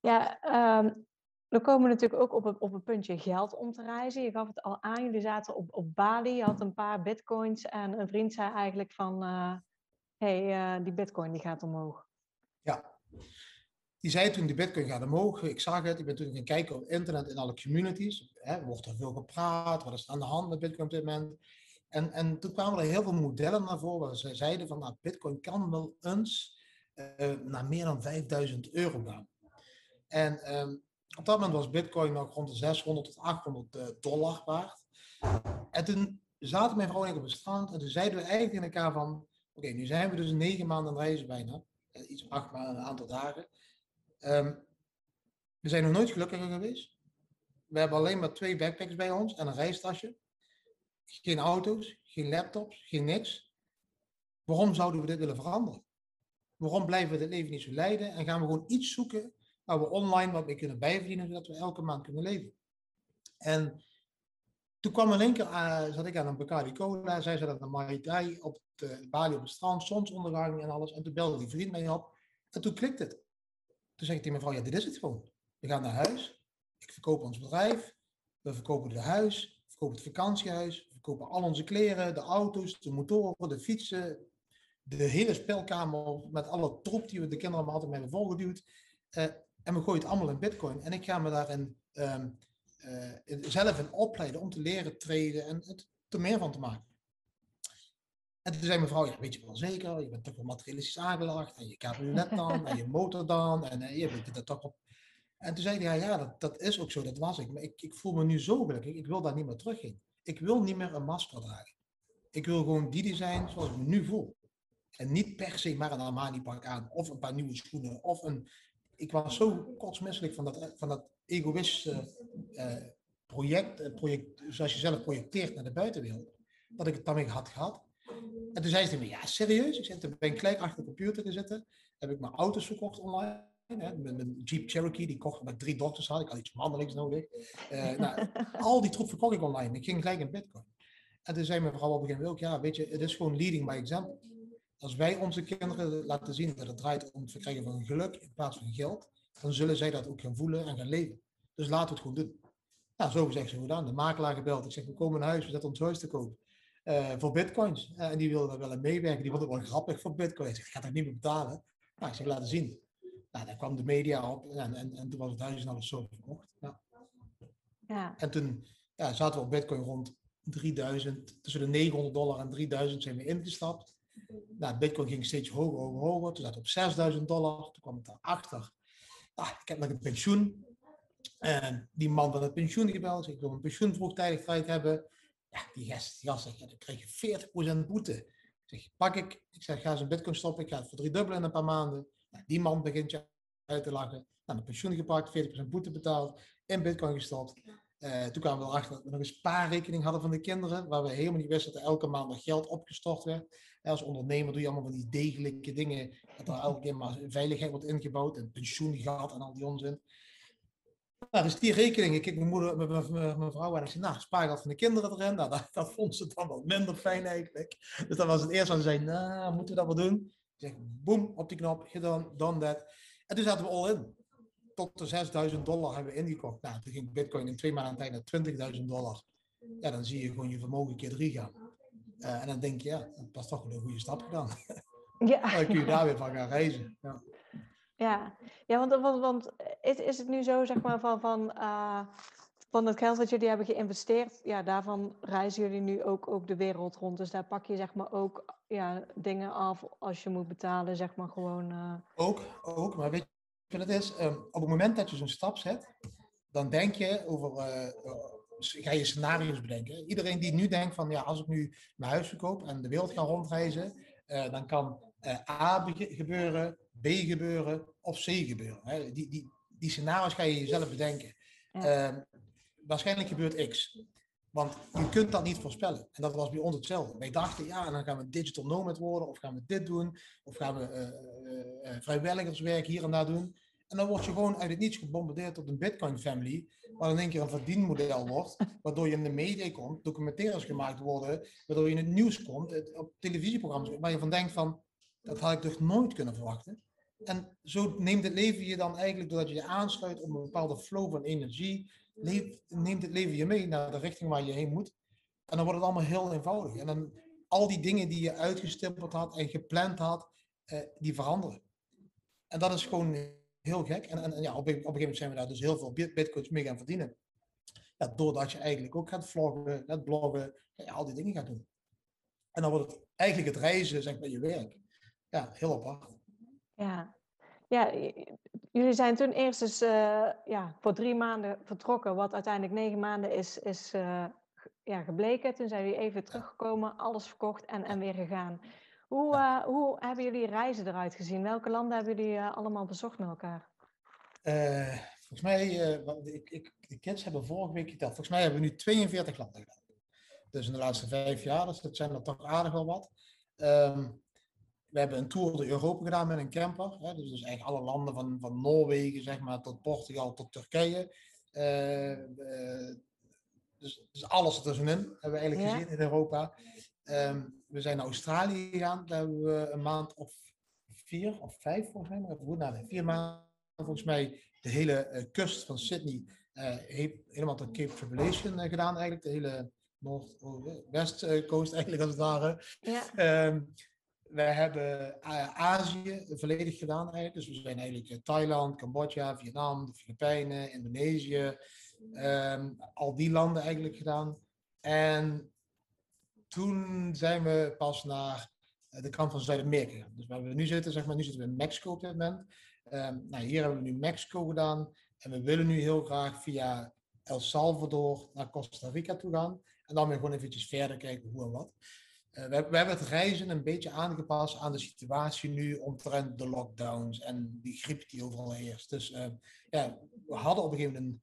ja um, we komen natuurlijk ook op het, op het puntje geld om te reizen. Je gaf het al aan, jullie zaten op, op Bali, je had een paar bitcoins en een vriend zei eigenlijk van... Uh, hey, die bitcoin die gaat omhoog. Ja, die zei toen, de bitcoin gaat omhoog. Ik zag het, ik ben toen gaan kijken op internet in alle communities. Hè, wordt er veel gepraat, wat is aan de hand met bitcoin op dit moment? En, en toen kwamen er heel veel modellen naar voren waar ze zeiden van, nou, bitcoin kan wel eens uh, naar meer dan 5000 euro gaan. En um, op dat moment was bitcoin nog rond de 600 tot 800 uh, dollar waard. En toen zaten mijn vrouw en ik op het strand en toen zeiden we eigenlijk in elkaar van, oké, nu zijn we dus negen maanden aan reizen bijna. Uh, iets acht maanden, een aantal dagen. Um, we zijn nog nooit gelukkiger geweest. We hebben alleen maar twee backpacks bij ons en een reistasje. Geen auto's, geen laptops, geen niks. Waarom zouden we dit willen veranderen? Waarom blijven we dit leven niet zo leiden en gaan we gewoon iets zoeken waar we online wat mee kunnen bijverdienen, zodat we elke maand kunnen leven? En toen kwam in één keer, uh, zat ik aan een Bacardi Cola, zij zat aan een Mai op de Bali op het strand, zonsondergang en alles. En toen belde die vriend mij op en toen klikte het. Toen zeg ik tegen mijn vrouw, ja, dit is het gewoon. We gaan naar huis, ik verkoop ons bedrijf, we verkopen het huis, we verkopen het vakantiehuis, we verkopen al onze kleren, de auto's, de motoren, de fietsen, de hele spelkamer met alle troep die we de kinderen maar altijd hebben volgeduwd. Uh, en we gooien het allemaal in bitcoin. En ik ga me daarin um, uh, zelf in opleiden om te leren treden en het er meer van te maken. En toen zei mevrouw, ja, weet je wel zeker, je bent toch wel materialistisch aangelegd en je cabriolet dan en je motor dan en uh, je weet dat toch op. En toen zei hij, ja, ja dat, dat is ook zo, dat was ik. Maar ik, ik voel me nu zo gelukkig, ik wil daar niet meer terug Ik wil niet meer een masker dragen. Ik wil gewoon die zijn zoals ik me nu voel. En niet per se maar een Armani pak aan, of een paar nieuwe schoenen, of een... Ik was zo kotsmisselijk van dat, van dat egoïstische uh, project, project, zoals je zelf projecteert naar de buitenwereld, dat ik het daarmee had gehad. En toen zei ze me, ja serieus? Ik zei, toen ben ik gelijk achter de computer gezeten, heb ik mijn auto's verkocht online. Hè, mijn, Jeep Cherokee, die kocht met drie dochters had, ik had iets mannelijks nodig. Uh, nou, al die troep verkocht ik online. Ik ging gelijk in bitcoin. En toen zei mijn vrouw op een gegeven moment ook, ja weet je, het is gewoon leading by example. Als wij onze kinderen laten zien dat het draait om het verkrijgen van geluk in plaats van geld, dan zullen zij dat ook gaan voelen en gaan leven. Dus laten we het gewoon doen. Nou, zo gezegd, zo gedaan. De makelaar gebeld. Ik zeg, we komen naar huis, we zetten ons huis te koop. Uh, voor bitcoins. Uh, en die wilde daar wel aan meewerken. Die vond het wel grappig voor bitcoins. Ik ga dat niet meer betalen. Nou, ik zeg, laten zien. Nou, dan kwam de media op en, en, en toen was het huis en alles zo verkocht. Ja. ja. En toen ja, zaten we op bitcoin rond 3000, tussen de 900 dollar en 3000 zijn we ingestapt. Nou, Bitcoin ging steeds hoger, hoger, hoger. Toen zat het op 6000 dollar. Toen kwam het daarachter. Ah, ik heb nog een pensioen. En die man van het pensioen gebeld. Ik wil een pensioen vroegtijdig eruit hebben. Ja, die gast, die gast zegt, ja, dan krijg je 40% boete. Ik zeg, pak ik. Ik zeg, ga eens een bitcoin stoppen. Ik ga het verdriedubbelen in een paar maanden. Nou, die man begint je uit te lachen. Nou, pensioen gepakt, 40% boete betaald. In bitcoin gestopt. Uh, toen kwamen we erachter dat we nog een spaarrekening hadden van de kinderen, waar we helemaal niet wisten dat er elke maand nog geld opgestort werd. als ondernemer doe je allemaal van die degelijke dingen, dat er elke keer maar veiligheid wordt ingebouwd en pensioengeld en al die onzin. Nou, dus die rekening, ik kijk mijn moeder, mijn, vrouw en ik zei, nou, spaargeld van de kinderen erin. Nou, dat, dat vond ze dan wat minder fijn eigenlijk. Dus dat was het eerste wat ze zei, nou, moeten we dat wel doen? Ik zeg, boem, op die knop, gedaan, done that. En toen zaten we all in tot de 6000 dollar hebben we ingekocht. Nou, toen ging Bitcoin in twee maanden tijd naar 20.000 dollar. Ja, dan zie je gewoon je vermogen keer drie gaan. Uh, en dan denk je, ja, dat was toch wel een goede stap gedaan. Ja. dan kun je daar weer van gaan reizen. Ja, ja. ja want, want, want is, is het nu zo, zeg maar, van, van, uh, van het geld wat jullie hebben geïnvesteerd, ja, daarvan reizen jullie nu ook, ook de wereld rond. Dus daar pak je, zeg maar, ook ja, dingen af als je moet betalen, zeg maar, gewoon. Uh... Ook, ook, maar weet het is, um, op het moment dat je zo'n stap zet, dan denk je over, uh, ga je scenario's bedenken. Iedereen die nu denkt van, ja, als ik nu mijn huis verkoop en de wereld ga rondreizen, dan kan A gebeuren, B gebeuren of C gebeuren. Hè? Die, die, die scenario's ga je jezelf bedenken. Ja. Uh, waarschijnlijk gebeurt X. Want je kunt dat niet voorspellen. En dat was bij ons hetzelfde. Wij dachten, ja, en dan gaan we digital nomad worden, of gaan we dit doen, of gaan we uh, uh, vrijwilligerswerk hier en daar doen. En dan word je gewoon uit het niets gebombardeerd tot een Bitcoin family, waar in één keer een verdienmodel wordt, waardoor je in de media komt, documentaires gemaakt worden, waardoor je in het nieuws komt, op televisieprogramma's, waar je van denkt van, dat had ik toch nooit kunnen verwachten. En zo neemt het leven je dan eigenlijk, doordat je je aansluit op een bepaalde flow van energie, neemt het leven je mee naar de richting waar je heen moet. En dan wordt het allemaal heel eenvoudig. En dan al die dingen die je uitgestippeld had en gepland had, eh, die veranderen. En dat is gewoon heel gek. En, en, ja, op, op een gegeven moment zijn we daar dus heel veel bitcoins mee gaan verdienen. Ja, doordat je eigenlijk ook gaat vloggen, gaat bloggen, al die dingen gaat doen. En dan wordt het eigenlijk het reizen, zeg maar, je werk. Ja, heel apart. Ja, ja jullie zijn toen eerst eens uh, ja, voor drie maanden vertrokken, wat uiteindelijk negen maanden is, is uh, ja, gebleken. Toen zijn jullie even teruggekomen, alles verkocht en, en weer gegaan. Hoe, uh, hoe hebben jullie reizen eruit gezien? Welke landen hebben jullie allemaal bezocht met elkaar? volgens mij, ik, ik, de kids hebben vorige week geteld. Volgens mij hebben we nu 42 landen gedaan. Dus in de laatste vijf jaar, dus dat zijn er toch aardig wel wat. Um, we hebben een tour door Europa gedaan met een camper. Hè, dus, dus eigenlijk alle landen van, van Noorwegen zeg maar, tot Portugal tot Turkije. Uh, dus, dus alles ertussenin hebben we eigenlijk gezien in Europa. Um, we zijn naar Australië gegaan. Daar hebben we een maand of vier of vijf volgens mij. Even goed nadenken. Vier maanden volgens mij de hele uh, kust van Sydney uh, helemaal tot Cape Tribulation gedaan eigenlijk. De hele Noord-West Coast eigenlijk als het ware. Ja. Um, we hebben eh, Azië volledig gedaan. Dus we zijn eigenlijk eh, Thailand, Cambodja, Vietnam, de Filipijnen, Indonesië. Um, al die landen eigenlijk gedaan. En toen zijn we pas naar eh, de kant van Zuid-Amerika. Dus waar we nu zitten, zeg maar, nu zitten we in Mexico op dit moment. Um, nou, hier hebben we nu Mexico gedaan. En we willen nu heel graag via El Salvador naar Costa Rica toe gaan. En dan weer gewoon eventjes verder kijken hoe en wat. Eh, we, hebben het reizen een beetje aangepast aan de situatie nu omtrent de lockdowns en die griep die overal heerst. Dus uh, ja, we hadden op een gegeven moment een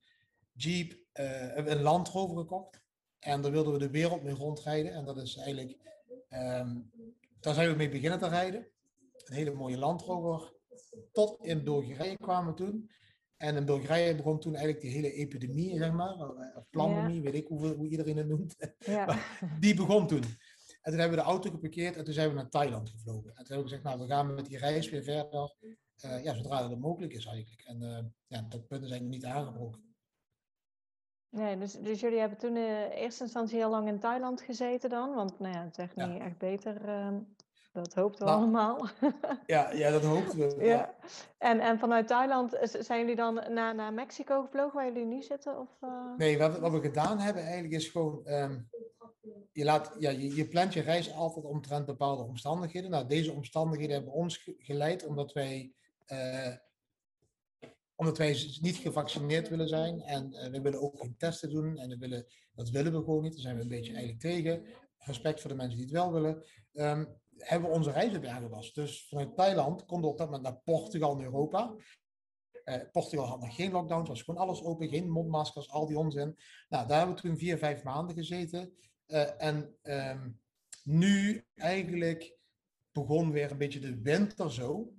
Jeep, uh, een Land Rover gekocht. En daar wilden we de wereld mee rondrijden. En dat is eigenlijk, um, daar zijn we mee beginnen te rijden. Een hele mooie Land Rover. Tot in Bulgarije kwamen we toen. En in Bulgarije begon toen eigenlijk die hele epidemie, zeg maar, of pandemie, weet ik hoe, hoe iedereen het noemt. Ja. die begon toen. En toen hebben we de auto geparkeerd en toen zijn we naar Thailand gevlogen. En toen hebben we gezegd, nou, we gaan met die reis weer verder. Uh, ja, zodra dat mogelijk is eigenlijk. En uh, ja, dat punt is eigenlijk niet aangebroken. Nee, dus, dus jullie hebben toen in eerste instantie heel lang in Thailand gezeten dan? Want nou ja, het is echt niet echt beter. Uh, dat hoopten we nou, allemaal. Ja, ja, dat hoopten we. Ja. En, en vanuit Thailand zijn jullie dan naar, naar Mexico gevlogen, waar jullie nu zitten? Of, Nee, wat, wat we gedaan hebben eigenlijk is gewoon... Um, je, laat, ja, je, plant je reis altijd omtrent bepaalde omstandigheden. Nou, deze omstandigheden hebben ons geleid omdat wij, uh, omdat wij niet gevaccineerd willen zijn. En uh, we willen ook geen testen doen. En we willen, dat willen we gewoon niet. Daar zijn we een beetje eigenlijk tegen. Respect voor de mensen die het wel willen. Um, hebben we onze reizen weer. Dus vanuit Thailand konden we op dat moment naar Portugal en Europa. Uh, Portugal had nog geen lockdown, was gewoon alles open, geen mondmaskers, al die onzin. Nou, daar hebben we toen vier, vijf maanden gezeten. Uh, en um, nu eigenlijk begon weer een beetje de winter zo.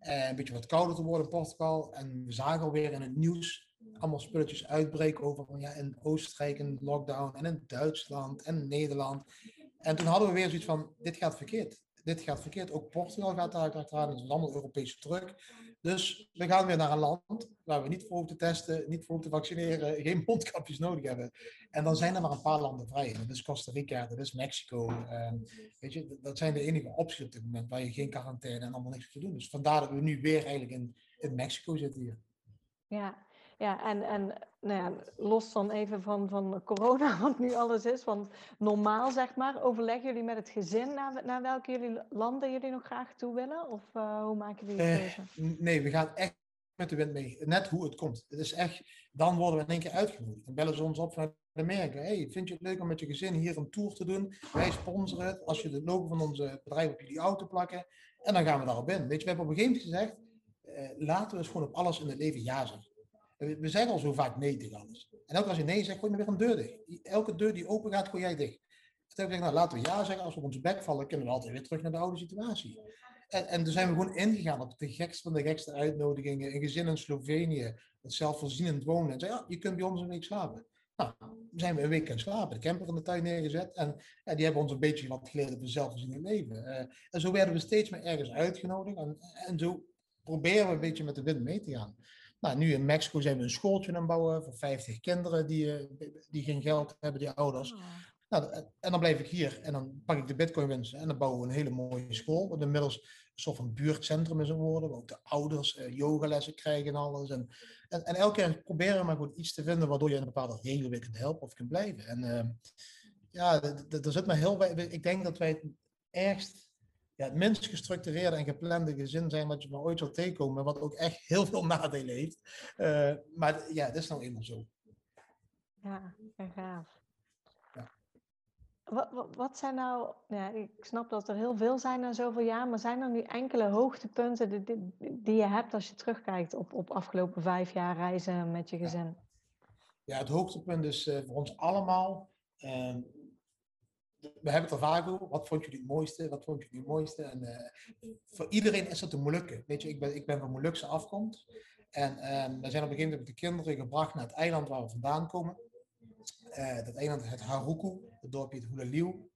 Uh, een beetje wat kouder te worden in Portugal. En we zagen alweer in het nieuws allemaal spulletjes uitbreken over ja, in Oostenrijk een lockdown en in Duitsland en Nederland. En toen hadden we weer zoiets van, dit gaat verkeerd. Dit gaat verkeerd. Ook Portugal gaat daar achteraan. Het is allemaal Europese druk. Dus we gaan weer naar een land waar we niet voor hoeven te testen, niet voor hoeven te vaccineren, geen mondkapjes nodig hebben. En dan zijn er maar een paar landen vrij. Dat is Costa Rica, dat is Mexico. Uh, weet je, dat zijn de enige opties op dit moment waar je geen quarantaine en allemaal niks te doen. Dus vandaar dat we nu weer eigenlijk in, in Mexico zitten hier. Ja, ja, en, en nou ja, los dan even van, van corona, wat nu alles is. Want normaal, zeg maar, overleggen jullie met het gezin naar, naar welke jullie landen jullie nog graag toe willen? Of uh, hoe maken jullie het keuze? Uh, nee, we gaan echt met de wind mee. Net hoe het komt. Het is echt, dan worden we in één keer uitgenodigd. Dan bellen ze ons op vanuit Amerika. Hey, vind je het leuk om met je gezin hier een tour te doen? Wij sponsoren het. Als je de logo van onze bedrijf op jullie auto plakken. En dan gaan we daarop in. Weet je, we hebben op een gegeven moment gezegd, uh, laten we eens gewoon op alles in het leven ja zeggen. We zeggen al zo vaak nee tegen alles. En elke als je nee zegt, gooi je weer een deur dicht. Elke deur die open gaat, gooi jij dicht. Dus dan heb ik nou laten we ja zeggen. Als we op onze bek vallen, kunnen we altijd weer terug naar de oude situatie. En, en toen zijn we gewoon ingegaan op de gekste van de gekste uitnodigingen. Een gezin in Slovenië, dat zelfvoorzienend wonen. En zei, ja, je kunt bij ons een week slapen. Nou, zijn we een week gaan slapen. De camper in de tuin neergezet. En ja, die hebben ons een beetje wat geleerd over zelfvoorzienend leven. Uh, en zo werden we steeds meer ergens uitgenodigd. En, en zo proberen we een beetje met de wind mee te gaan. Nou, nu in Mexico zijn we een schooltje aan het bouwen voor 50 kinderen die, eh, die geen geld hebben, die ouders. Oh. Nou, en dan blijf ik hier en dan pak ik de bitcoin winsten en dan bouwen we een hele mooie school. Wat inmiddels een soort van buurtcentrum is geworden. Waar ook de ouders uh, yogalessen krijgen en alles. En, en, en, elke keer proberen we maar goed iets te vinden waardoor je een bepaalde regio weer kunt helpen of kunt blijven. En uh, ja, er zit me heel Ik denk dat wij het ergst ja, het minst gestructureerde en geplande gezin zijn wat je maar ooit zal tegenkomen, wat ook echt heel veel nadelen heeft. Uh, maar ja, dat is nou eenmaal zo. Ja, gaaf. Ja. Wat, wat, wat, zijn nou, ja, ik snap dat er heel veel zijn na zoveel jaar, maar zijn er nu enkele hoogtepunten die, die, die je hebt als je terugkijkt op, op afgelopen vijf jaar reizen met je gezin? Ja, het hoogtepunt is uh, voor ons allemaal uh, we hebben het er vaak over. Wat vond je het mooiste? Wat vond je het mooiste? En uh, voor iedereen is het een Molukken. Weet je, ik ben, ik ben van Molukse afkomst. En uh, we zijn op een gegeven moment de kinderen gebracht naar het eiland waar we vandaan komen. Uh, dat eiland het Haruku, het dorpje het Hulaliu.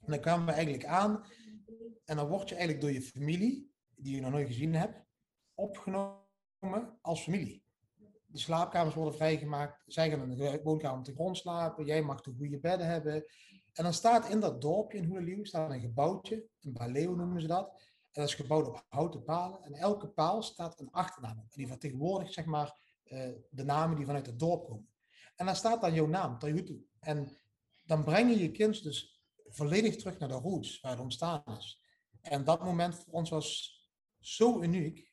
En dan kwamen we eigenlijk aan. En dan word je eigenlijk door je familie, die je nog nooit gezien hebt, opgenomen als familie. De slaapkamers worden vrijgemaakt. Zij gaan in de woonkamer op de grond slapen. Jij mag de goede bedden hebben. En dan staat in dat dorpje in Hoelelieuw staat een gebouwtje, een baleo noemen ze dat. En dat is gebouwd op houten palen. En elke paal staat een achternaam op. En die vertegenwoordigt zeg maar uh, de namen die vanuit het dorp komen. En dan staat dan jouw naam, Tayutu. En dan breng je je kind dus volledig terug naar de roots waar het ontstaan is. En dat moment voor ons was zo uniek.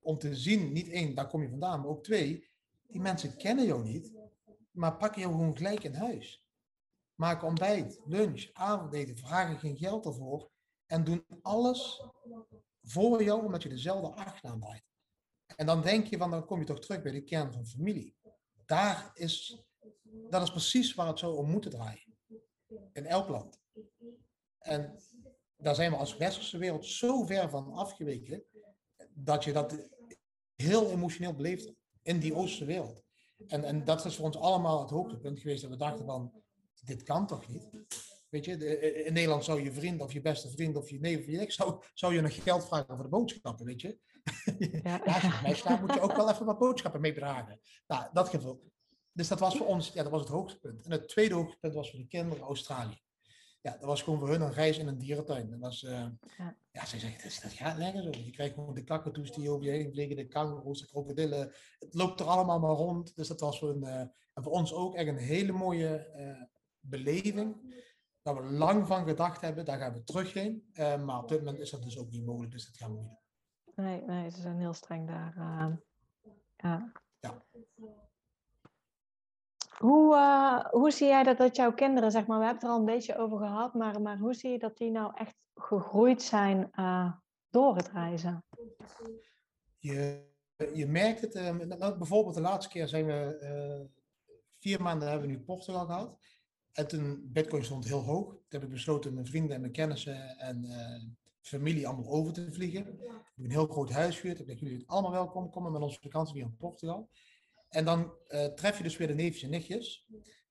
Om te zien, niet één, daar kom je vandaan, maar ook twee, die mensen kennen jou niet, maar pakken jou gewoon gelijk in huis maken ontbijt, lunch, avondeten, vragen geen geld ervoor en doen alles voor jou omdat je dezelfde achternaam draait. En dan denk je van, dan kom je toch terug bij de kern van familie. Daar is, dat is precies waar het zou om moeten draaien. In elk land. En daar zijn we als westerse wereld zo ver van afgeweken, dat je dat heel emotioneel beleeft in die oosterse wereld. En, en dat is voor ons allemaal het hoogtepunt geweest dat we dachten van, dit kan toch niet? Weet je, in Nederland zou je vriend of je beste vriend of je neef of je ex, zou, zou je nog geld vragen voor de boodschappen, weet je? Ja. als je mij slaapt, moet je ook wel even wat boodschappen meedragen. Nou, dat geval. Dus dat was voor ons, ja, dat was het hoogtepunt. En het tweede hoogtepunt was voor de kinderen Australië. Ja, dat was gewoon voor hun een reis in een dierentuin. Dat was, uh, ja. ja, ze zegt, dat, dat gaat lekker zo. Je krijgt gewoon de kakatoes die over je heen vliegen, de kangoeroes, de krokodillen. Het loopt er allemaal maar rond. Dus dat was voor, een, uh, en voor ons ook echt een hele mooie uh, beleving, dat we lang van gedacht hebben, daar gaan we terug heen. Uh, maar op dit moment is dat dus ook niet mogelijk, dus dat gaan we niet doen. Nee, nee ze zijn heel streng daar. Uh, ja. ja. Hoe, uh, hoe zie jij dat, dat jouw kinderen, zeg maar, we hebben het er al een beetje over gehad, maar, maar hoe zie je dat die nou echt gegroeid zijn door het reizen? Je, je merkt het, nou, bijvoorbeeld de laatste keer zijn we, vier maanden hebben we nu Portugal gehad. En toen Bitcoin stond heel hoog. Toen heb ik besloten mijn vrienden en mijn kennissen en uh, familie allemaal over te vliegen. Ik heb een heel groot huis gehuurd. Ik denk jullie zijn allemaal welkom. Komen met onze vakantie weer in Portugal. En dan uh, tref je dus weer de neefjes en nichtjes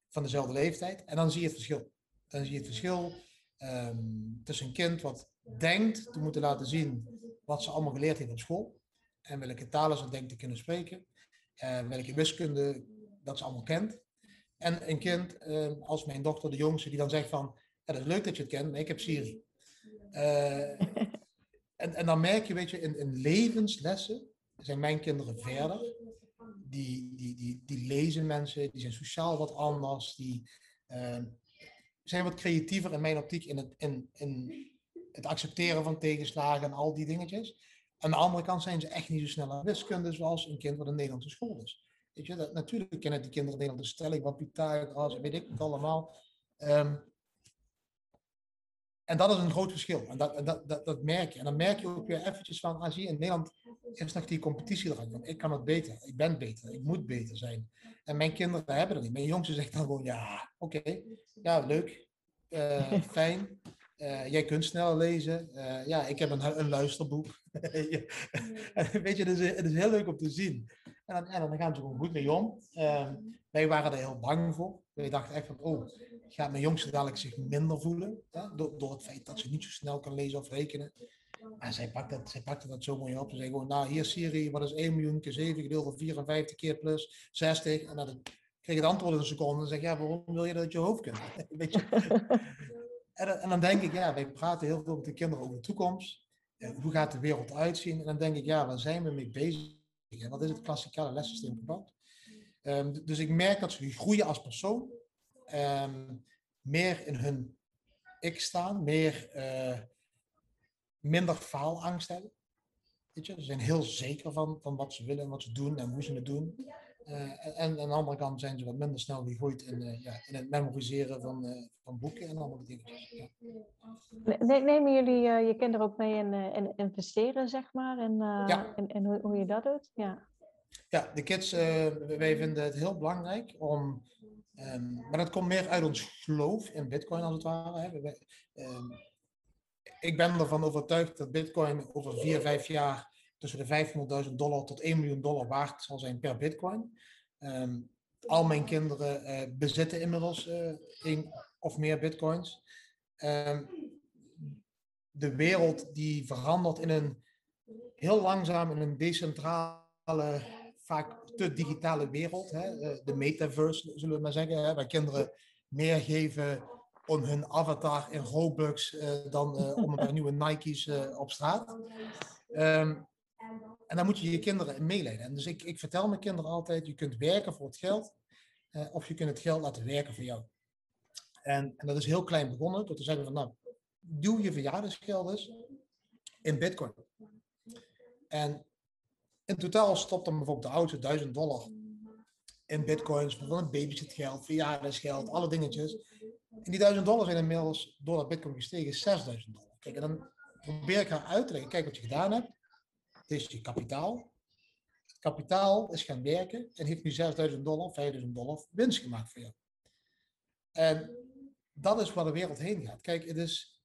van dezelfde leeftijd. En dan zie je het verschil. Dan zie je het verschil um, tussen een kind wat denkt te moeten laten zien wat ze allemaal geleerd heeft op school. En welke talen ze denkt te kunnen spreken. En welke wiskunde dat ze allemaal kent. En een kind, ehm, als mijn dochter, de jongste, die dan zegt van, dat is leuk dat je het kent, maar ik heb Siri. Uh, en, en dan merk je, weet je, in, in levenslessen zijn mijn kinderen verder. Die, die, die, die lezen mensen, die zijn sociaal wat anders, die uh, zijn wat creatiever in mijn optiek in het, in, in het accepteren van tegenslagen en al die dingetjes. Aan de andere kant zijn ze echt niet zo snel aan wiskunde zoals een kind wat in Nederlandse school is. Weet je, dat, natuurlijk kennen die kinderen Nederland de stelling van Pythagoras en weet ik het allemaal. Um, en dat is een groot verschil. En dat, dat, dat, dat, merk je. En dan merk je ook weer eventjes van, als ah, je in Nederland is nog die competitie eraan. Ik kan het beter. Ik ben beter. Ik moet beter zijn. En mijn kinderen hebben dat niet. Mijn jongste zegt dan gewoon, ja, oké. ja, leuk. Uh, fijn. Uh, jij kunt snel lezen. Uh, ja, ik heb een, een luisterboek. Weet je, het is, het is heel leuk om te zien. En dan, en dan gaan ze gewoon goed mee om. Uh, wij waren er heel bang voor. Wij dachten echt van, oh, gaat mijn jongste dadelijk zich minder voelen? Door, door het feit dat ze niet zo snel kan lezen of rekenen. Maar zij pakte, dat, zij pakte dat zo mooi op. Ze zei gewoon, nou hier Siri, wat is 1 miljoen keer 7 gedeeld door 54 keer plus 60? En dat kreeg het antwoord in een seconde en zeg ja, waarom wil je dat je hoofd kunt? Weet je? en, en, dan denk ik, ja, wij praten heel veel met de kinderen over de toekomst. hoe gaat de wereld uitzien? En dan denk ik, ja, waar zijn we mee bezig? En wat is het klassikale lessysteem gebouwd? Um, dus ik merk dat ze groeien als persoon. Um, meer in hun ik staan, meer, uh, minder faalangst hebben. Weet je? Ze zijn heel zeker van, van wat ze willen en wat ze doen en hoe ze het doen. Uh, en, aan de andere kant zijn ze wat minder snel gegooid in, uh, ja, in het memoriseren van, uh, van boeken en andere dingen. Ja. Nemen jullie je kinderen ook mee in, in investeren, zeg maar? En, ja. en, en hoe, hoe, je dat doet? Ja, ja de kids, wij vinden het heel belangrijk om Um, maar dat komt meer uit ons geloof in Bitcoin als het ware. Hè. We, um, ik ben ervan overtuigd dat Bitcoin over vier, vijf jaar tussen de 500.000 dollar tot 1 miljoen dollar waard zal zijn per Bitcoin. Um, al mijn kinderen uh, bezitten inmiddels uh, één of meer Bitcoins. de wereld die verandert in een heel langzaam in een decentrale vaak te digitale wereld, hè, eh, de metaverse zullen we maar zeggen, hè, waar kinderen meer geven om hun avatar in Robux dan om een nieuwe Nike's op straat. Um, en dan moet je je kinderen meeleiden. En dus ik, ik vertel mijn kinderen altijd, je kunt werken voor het geld, of je kunt het geld laten werken voor jou. En, en dat is heel klein begonnen, door te zeggen van nou, doe je verjaardagsgeld eens in bitcoin. En in totaal stopt dan bijvoorbeeld de oudste 1000 dollar in bitcoins, van een babysitgeld, verjaardagsgeld, alle dingetjes. En die 1000 dollar zijn inmiddels door dat bitcoin gestegen 6000 dollar. Kijk, en dan probeer ik haar uit te leggen, kijk wat je gedaan hebt. Is je kapitaal. Kapitaal is gaan werken en heeft nu 6000 dollar, 5000 dollar winst gemaakt voor jou. En dat is waar de wereld heen gaat. Kijk, het is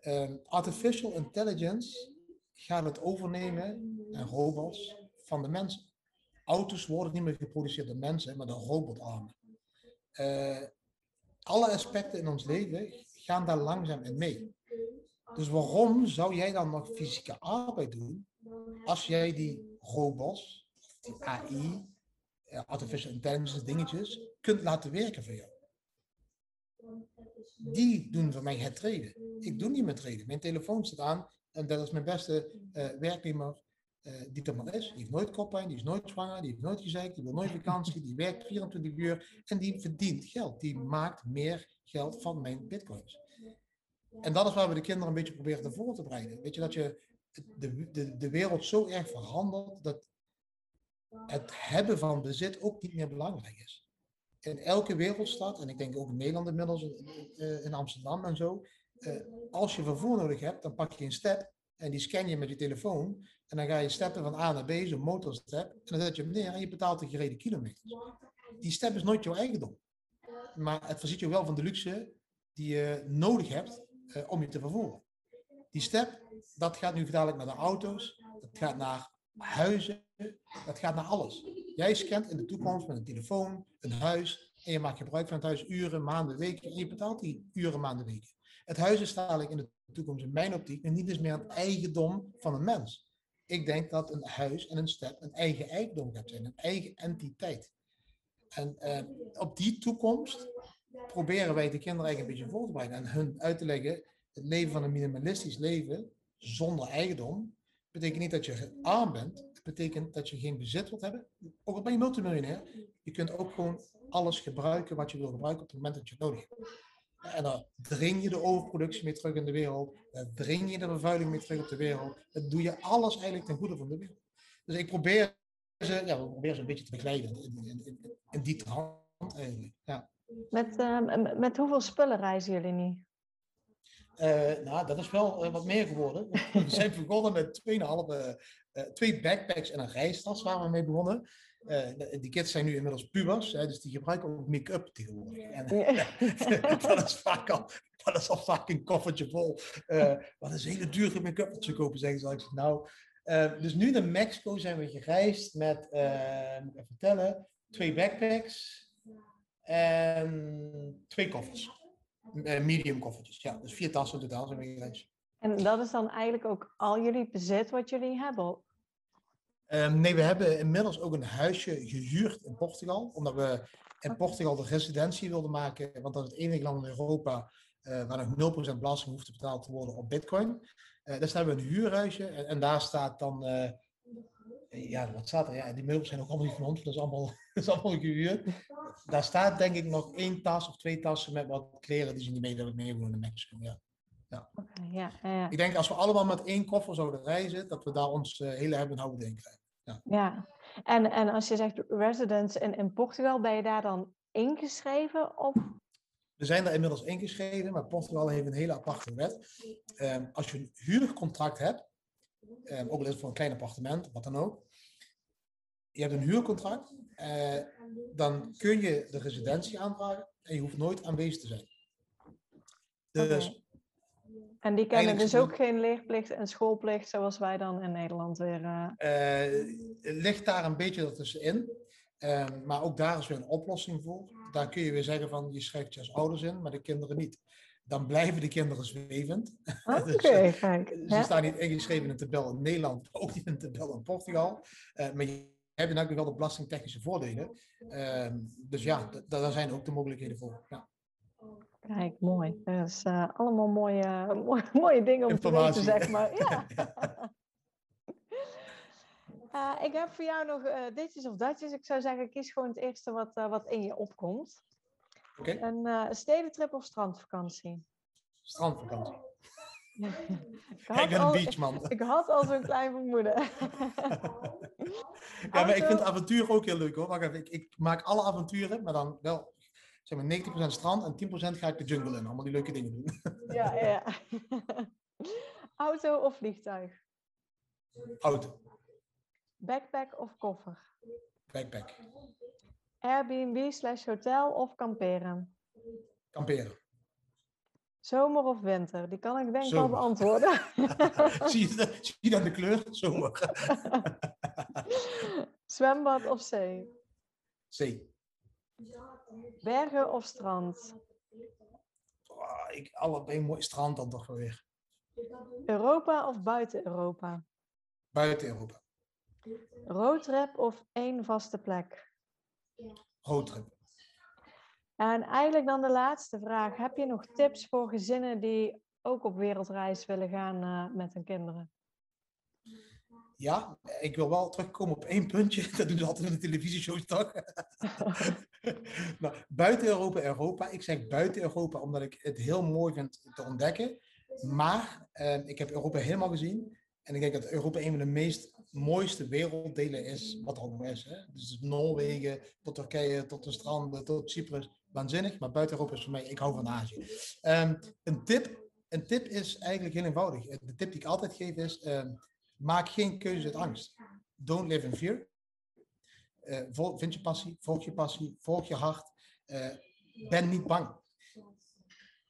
um, artificial intelligence gaat het overnemen en robots van de mensen. Auto's worden niet meer geproduceerd door mensen, maar door robotarmen. Uh, alle aspecten in ons leven gaan daar langzaam in mee. Dus waarom zou jij dan nog fysieke arbeid doen als jij die robots, die AI, eh, artificial intelligence dingetjes, kunt laten werken voor jou? Die doen voor mij het treden. Ik doe niet meer treden. Mijn telefoon staat aan en dat is mijn beste uh, werknemer uh, die er maar is. Die heeft nooit koppijn, die is nooit zwanger, die heeft nooit gezegd, die wil nooit vakantie, die werkt 24 uur en die verdient geld. Die maakt meer geld van mijn bitcoins. En dat is waar we de kinderen een beetje proberen te voor te bereiden. Weet je, dat je de, de, de wereld zo erg verandert dat het hebben van bezit ook niet meer belangrijk is. In elke wereldstad, en ik denk ook in Nederland inmiddels, in, in Amsterdam en zo, uh, als je vervoer nodig hebt, dan pak je een step en die scan je met je telefoon. En dan ga je steppen van A naar B, zo'n motorstep. En dan zet je hem neer en je betaalt de gereden kilometers. Die step is nooit jouw eigendom. Maar het voorziet je wel van de luxe die je nodig hebt uh, om je te vervoeren. Die step, dat gaat nu dadelijk naar de auto's, dat gaat naar huizen, dat gaat naar alles. Jij scant in de toekomst met een telefoon, een huis, en je maakt gebruik van het huis uren, maanden, weken, en je betaalt die uren, maanden, weken. Het huis is dadelijk in de toekomst in mijn optiek en niet eens meer een eigendom van een mens. Ik denk dat een huis en een stad een eigen eigendom gaat zijn, een eigen entiteit. En uh, op die toekomst proberen wij de kinderen eigenlijk een beetje voor te bereiden en hun uit te leggen, het leven van een minimalistisch leven zonder eigendom, betekent niet dat je arm bent, het betekent dat je geen bezit wilt hebben. Ook al ben je multimiljonair, je kunt ook gewoon alles gebruiken wat je wil gebruiken op het moment dat je het nodig hebt. En dan dring je de overproductie mee terug in de wereld. Dan dring je de vervuiling mee terug op de wereld. Dan doe je alles eigenlijk ten goede van de wereld. Dus ik probeer ze, ja, proberen ze een beetje te begeleiden in, in die trant eigenlijk. Ja. Met, uh, met hoeveel spullen reizen jullie nu? Uh, nou, dat is wel uh, wat meer geworden. We zijn begonnen met 2,5, uh, twee backpacks en een reistas waar we mee begonnen. Die kids zijn nu inmiddels pubers, hè, dus die gebruiken ook make-up tegenwoordig. En, dat, is vaak al, dat is al vaak een koffertje vol. Wat is hele dure make-up wat ze kopen, zeggen ze. Ik nou, dus nu naar Mexico zijn we gereisd met, moet ik even vertellen, twee backpacks en twee koffers. medium koffertjes, ja. Dus vier tassen in totaal zijn we gereisd. En dat is dan eigenlijk ook al jullie bezit wat jullie hebben? Um, nee, we hebben inmiddels ook een huisje gehuurd in Portugal, omdat we in Portugal de residentie wilde maken, want dat is het enige land in Europa uh, waar nog 0% belasting hoeft te betaald te worden op bitcoin. Uh, dus hebben we een huurhuisje en, en daar staat dan, uh, ja, wat staat er? Ja, die meubels zijn ook allemaal niet van ons, dat is allemaal, dat is allemaal gehuurd. Daar staat denk ik nog één tas of twee tassen met wat kleren die ze niet mee willen meewonen in Mexico. Ja. Ja. Okay, ja, ja. Ik denk als we allemaal met één koffer zouden reizen, dat we daar ons hele hebben houden in krijgen. Ja. ja. En, en als je zegt residence in, in Portugal, ben je daar dan ingeschreven? Of? We zijn daar inmiddels ingeschreven, maar Portugal heeft een hele aparte wet. Um, als je een huurcontract hebt, um, ook al is het voor een klein appartement, wat dan ook. Je hebt een huurcontract, uh, dan kun je de residentie aanvragen en je hoeft nooit aanwezig te zijn. Dus okay. En die kennen dus ook geen leerplicht en schoolplicht zoals wij dan in Nederland weer. Uh... Uh, ligt daar een beetje ertussenin. Uh, maar ook daar is weer een oplossing voor. Daar kun je weer zeggen van je schrijft je als ouders in, maar de kinderen niet. Dan blijven de kinderen zwevend. Oké, okay, dus, kijk. Ze staan niet ingeschreven in een tabel in Nederland, ook niet in een tabel in Portugal. maar je hebt ook wel de belastingtechnische voordelen. Ehm, dus ja, daar zijn ook de mogelijkheden voor. Ja. Kijk, mooi. Dat is uh, allemaal mooie, mooie, mooie dingen om te weten, zeg maar. Ja. uh, ik heb voor jou nog ditjes of datjes. Ik zou zeggen, kies gewoon het eerste wat, wat in je opkomt. Okay. Een stedentrip of strandvakantie? Strandvakantie. ik, ik ben een beachman. Ik had al zo'n klein vermoeden. ja, maar ik vind avontuur ook heel leuk hoor. Wacht even, ik, ik maak alle avonturen, maar dan wel zeg maar 90% strand en 10% ga ik de jungle in. Allemaal die leuke dingen doen. Ja, ja. Auto of vliegtuig? Auto. Backpack of koffer? Backpack. Airbnb slash hotel of kamperen? Kamperen. Zomer of winter? Die kan ik denk ik wel beantwoorden. zie, je, zie je dan de kleur? Zomer. Zwembad of zee? Zee. Bergen of strand? Oh, ik, allebei mooi strand dan toch wel weer. Europa of buiten Europa? Buiten Europa. Roadtrip of één vaste plek? Roadtrip. En eigenlijk dan de laatste vraag. Heb je nog tips voor gezinnen die ook op wereldreis willen gaan uh, met hun kinderen? Ja, ik wil wel terugkomen op één puntje. Dat doen ze altijd in de televisieshows toch? nou, buiten Europa, Europa. Ik zeg buiten Europa omdat ik het heel mooi vind te ontdekken. Maar eh, ik heb Europa helemaal gezien. En ik denk dat Europa een van de meest mooiste werelddelen is, wat er nog is. Hè? Dus Noorwegen, tot Turkije, tot de stranden, tot Cyprus. Waanzinnig, maar buiten Europa is voor mij, ik hou van Azië. Um, een, tip, een tip is eigenlijk heel eenvoudig. De tip die ik altijd geef is, um, maak geen keuze uit angst. Don't live in fear. Uh, vind je passie, volg je passie, volg je hart. Uh, ben niet bang.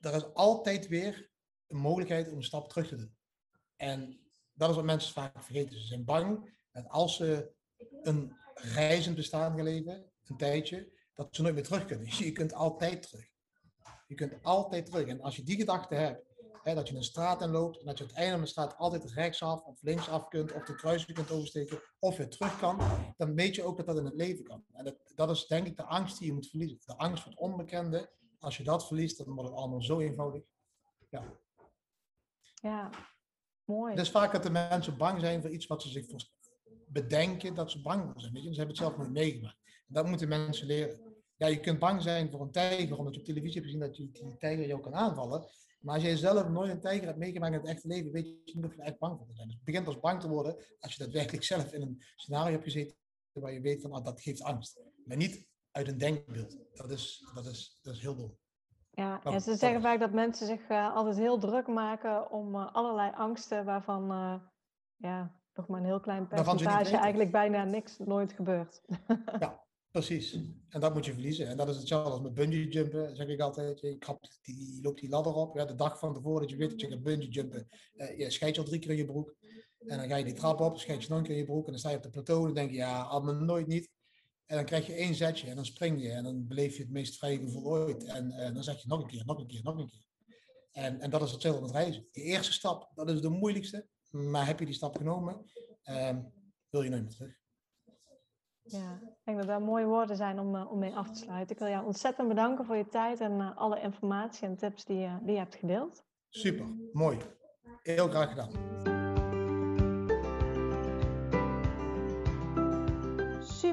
Er is altijd weer een mogelijkheid om een stap terug te doen. En dat is wat mensen vaak vergeten. Ze zijn bang dat als ze een reizend bestaan gaan leven, een tijdje, dat ze nooit meer terug kunnen. Je kunt altijd terug. Je kunt altijd terug. En als je die gedachte hebt, hè, dat je een straat in loopt en dat je het einde van de straat altijd rechtsaf of linksaf kunt, of de kruising kunt oversteken, of weer terug kan, dan weet je ook dat dat in het leven kan. En dat, dat is denk ik de angst die je moet verliezen. De angst voor het onbekende. Als je dat verliest, dan wordt het allemaal zo eenvoudig. Ja. Ja, mooi. Het is vaak dat de mensen bang zijn voor iets wat ze zich bedenken dat ze bang zijn. Weet je? Ze hebben het zelf nooit meegemaakt. En dat moeten mensen leren. Ja, je kunt bang zijn voor een tijger, omdat je op televisie hebt gezien dat die, die tijger jou kan aanvallen. Maar als jij zelf nooit een tijger hebt meegemaakt in het echte leven, weet je niet of je er echt bang voor zijn. Dus het begint als bang te worden als je daadwerkelijk zelf in een scenario hebt gezeten waar je weet van oh, dat geeft angst. Maar niet uit een denkbeeld. Dat is, dat is, dat is heel dom. Ja, en ze zeggen vaak dat mensen zich uh, altijd heel druk maken om uh, allerlei angsten waarvan uh, ja, nog maar een heel klein percentage eigenlijk bijna niks nooit gebeurt. ja, Precies. En dat moet je verliezen. En dat is hetzelfde als met bungee jumpen, zeg ik altijd. Je loopt die, loopt die ladder op. Ja, de dag van tevoren dat je weet dat je gaat bungee jumpen. Je scheidt je al drie keer in je broek. En dan ga je die trap op, scheid je nog een keer in je broek. En dan sta je op de plateau en denk je, ja, allemaal nooit niet. En dan krijg je één zetje en dan spring je. En dan beleef je het meest vrije gevoel ooit. En uh, dan zeg je nog een keer, nog een keer, nog een keer. En, en dat is hetzelfde met reizen. Die eerste stap, dat is de moeilijkste. Maar heb je die stap genomen, um, wil je nooit meer terug. Ja, ik denk dat dat mooie woorden zijn om, uh, om mee af te sluiten. Ik wil jou ontzettend bedanken voor je tijd en uh, alle informatie en tips die, uh, die je hebt gedeeld. Super, mooi. Heel graag gedaan.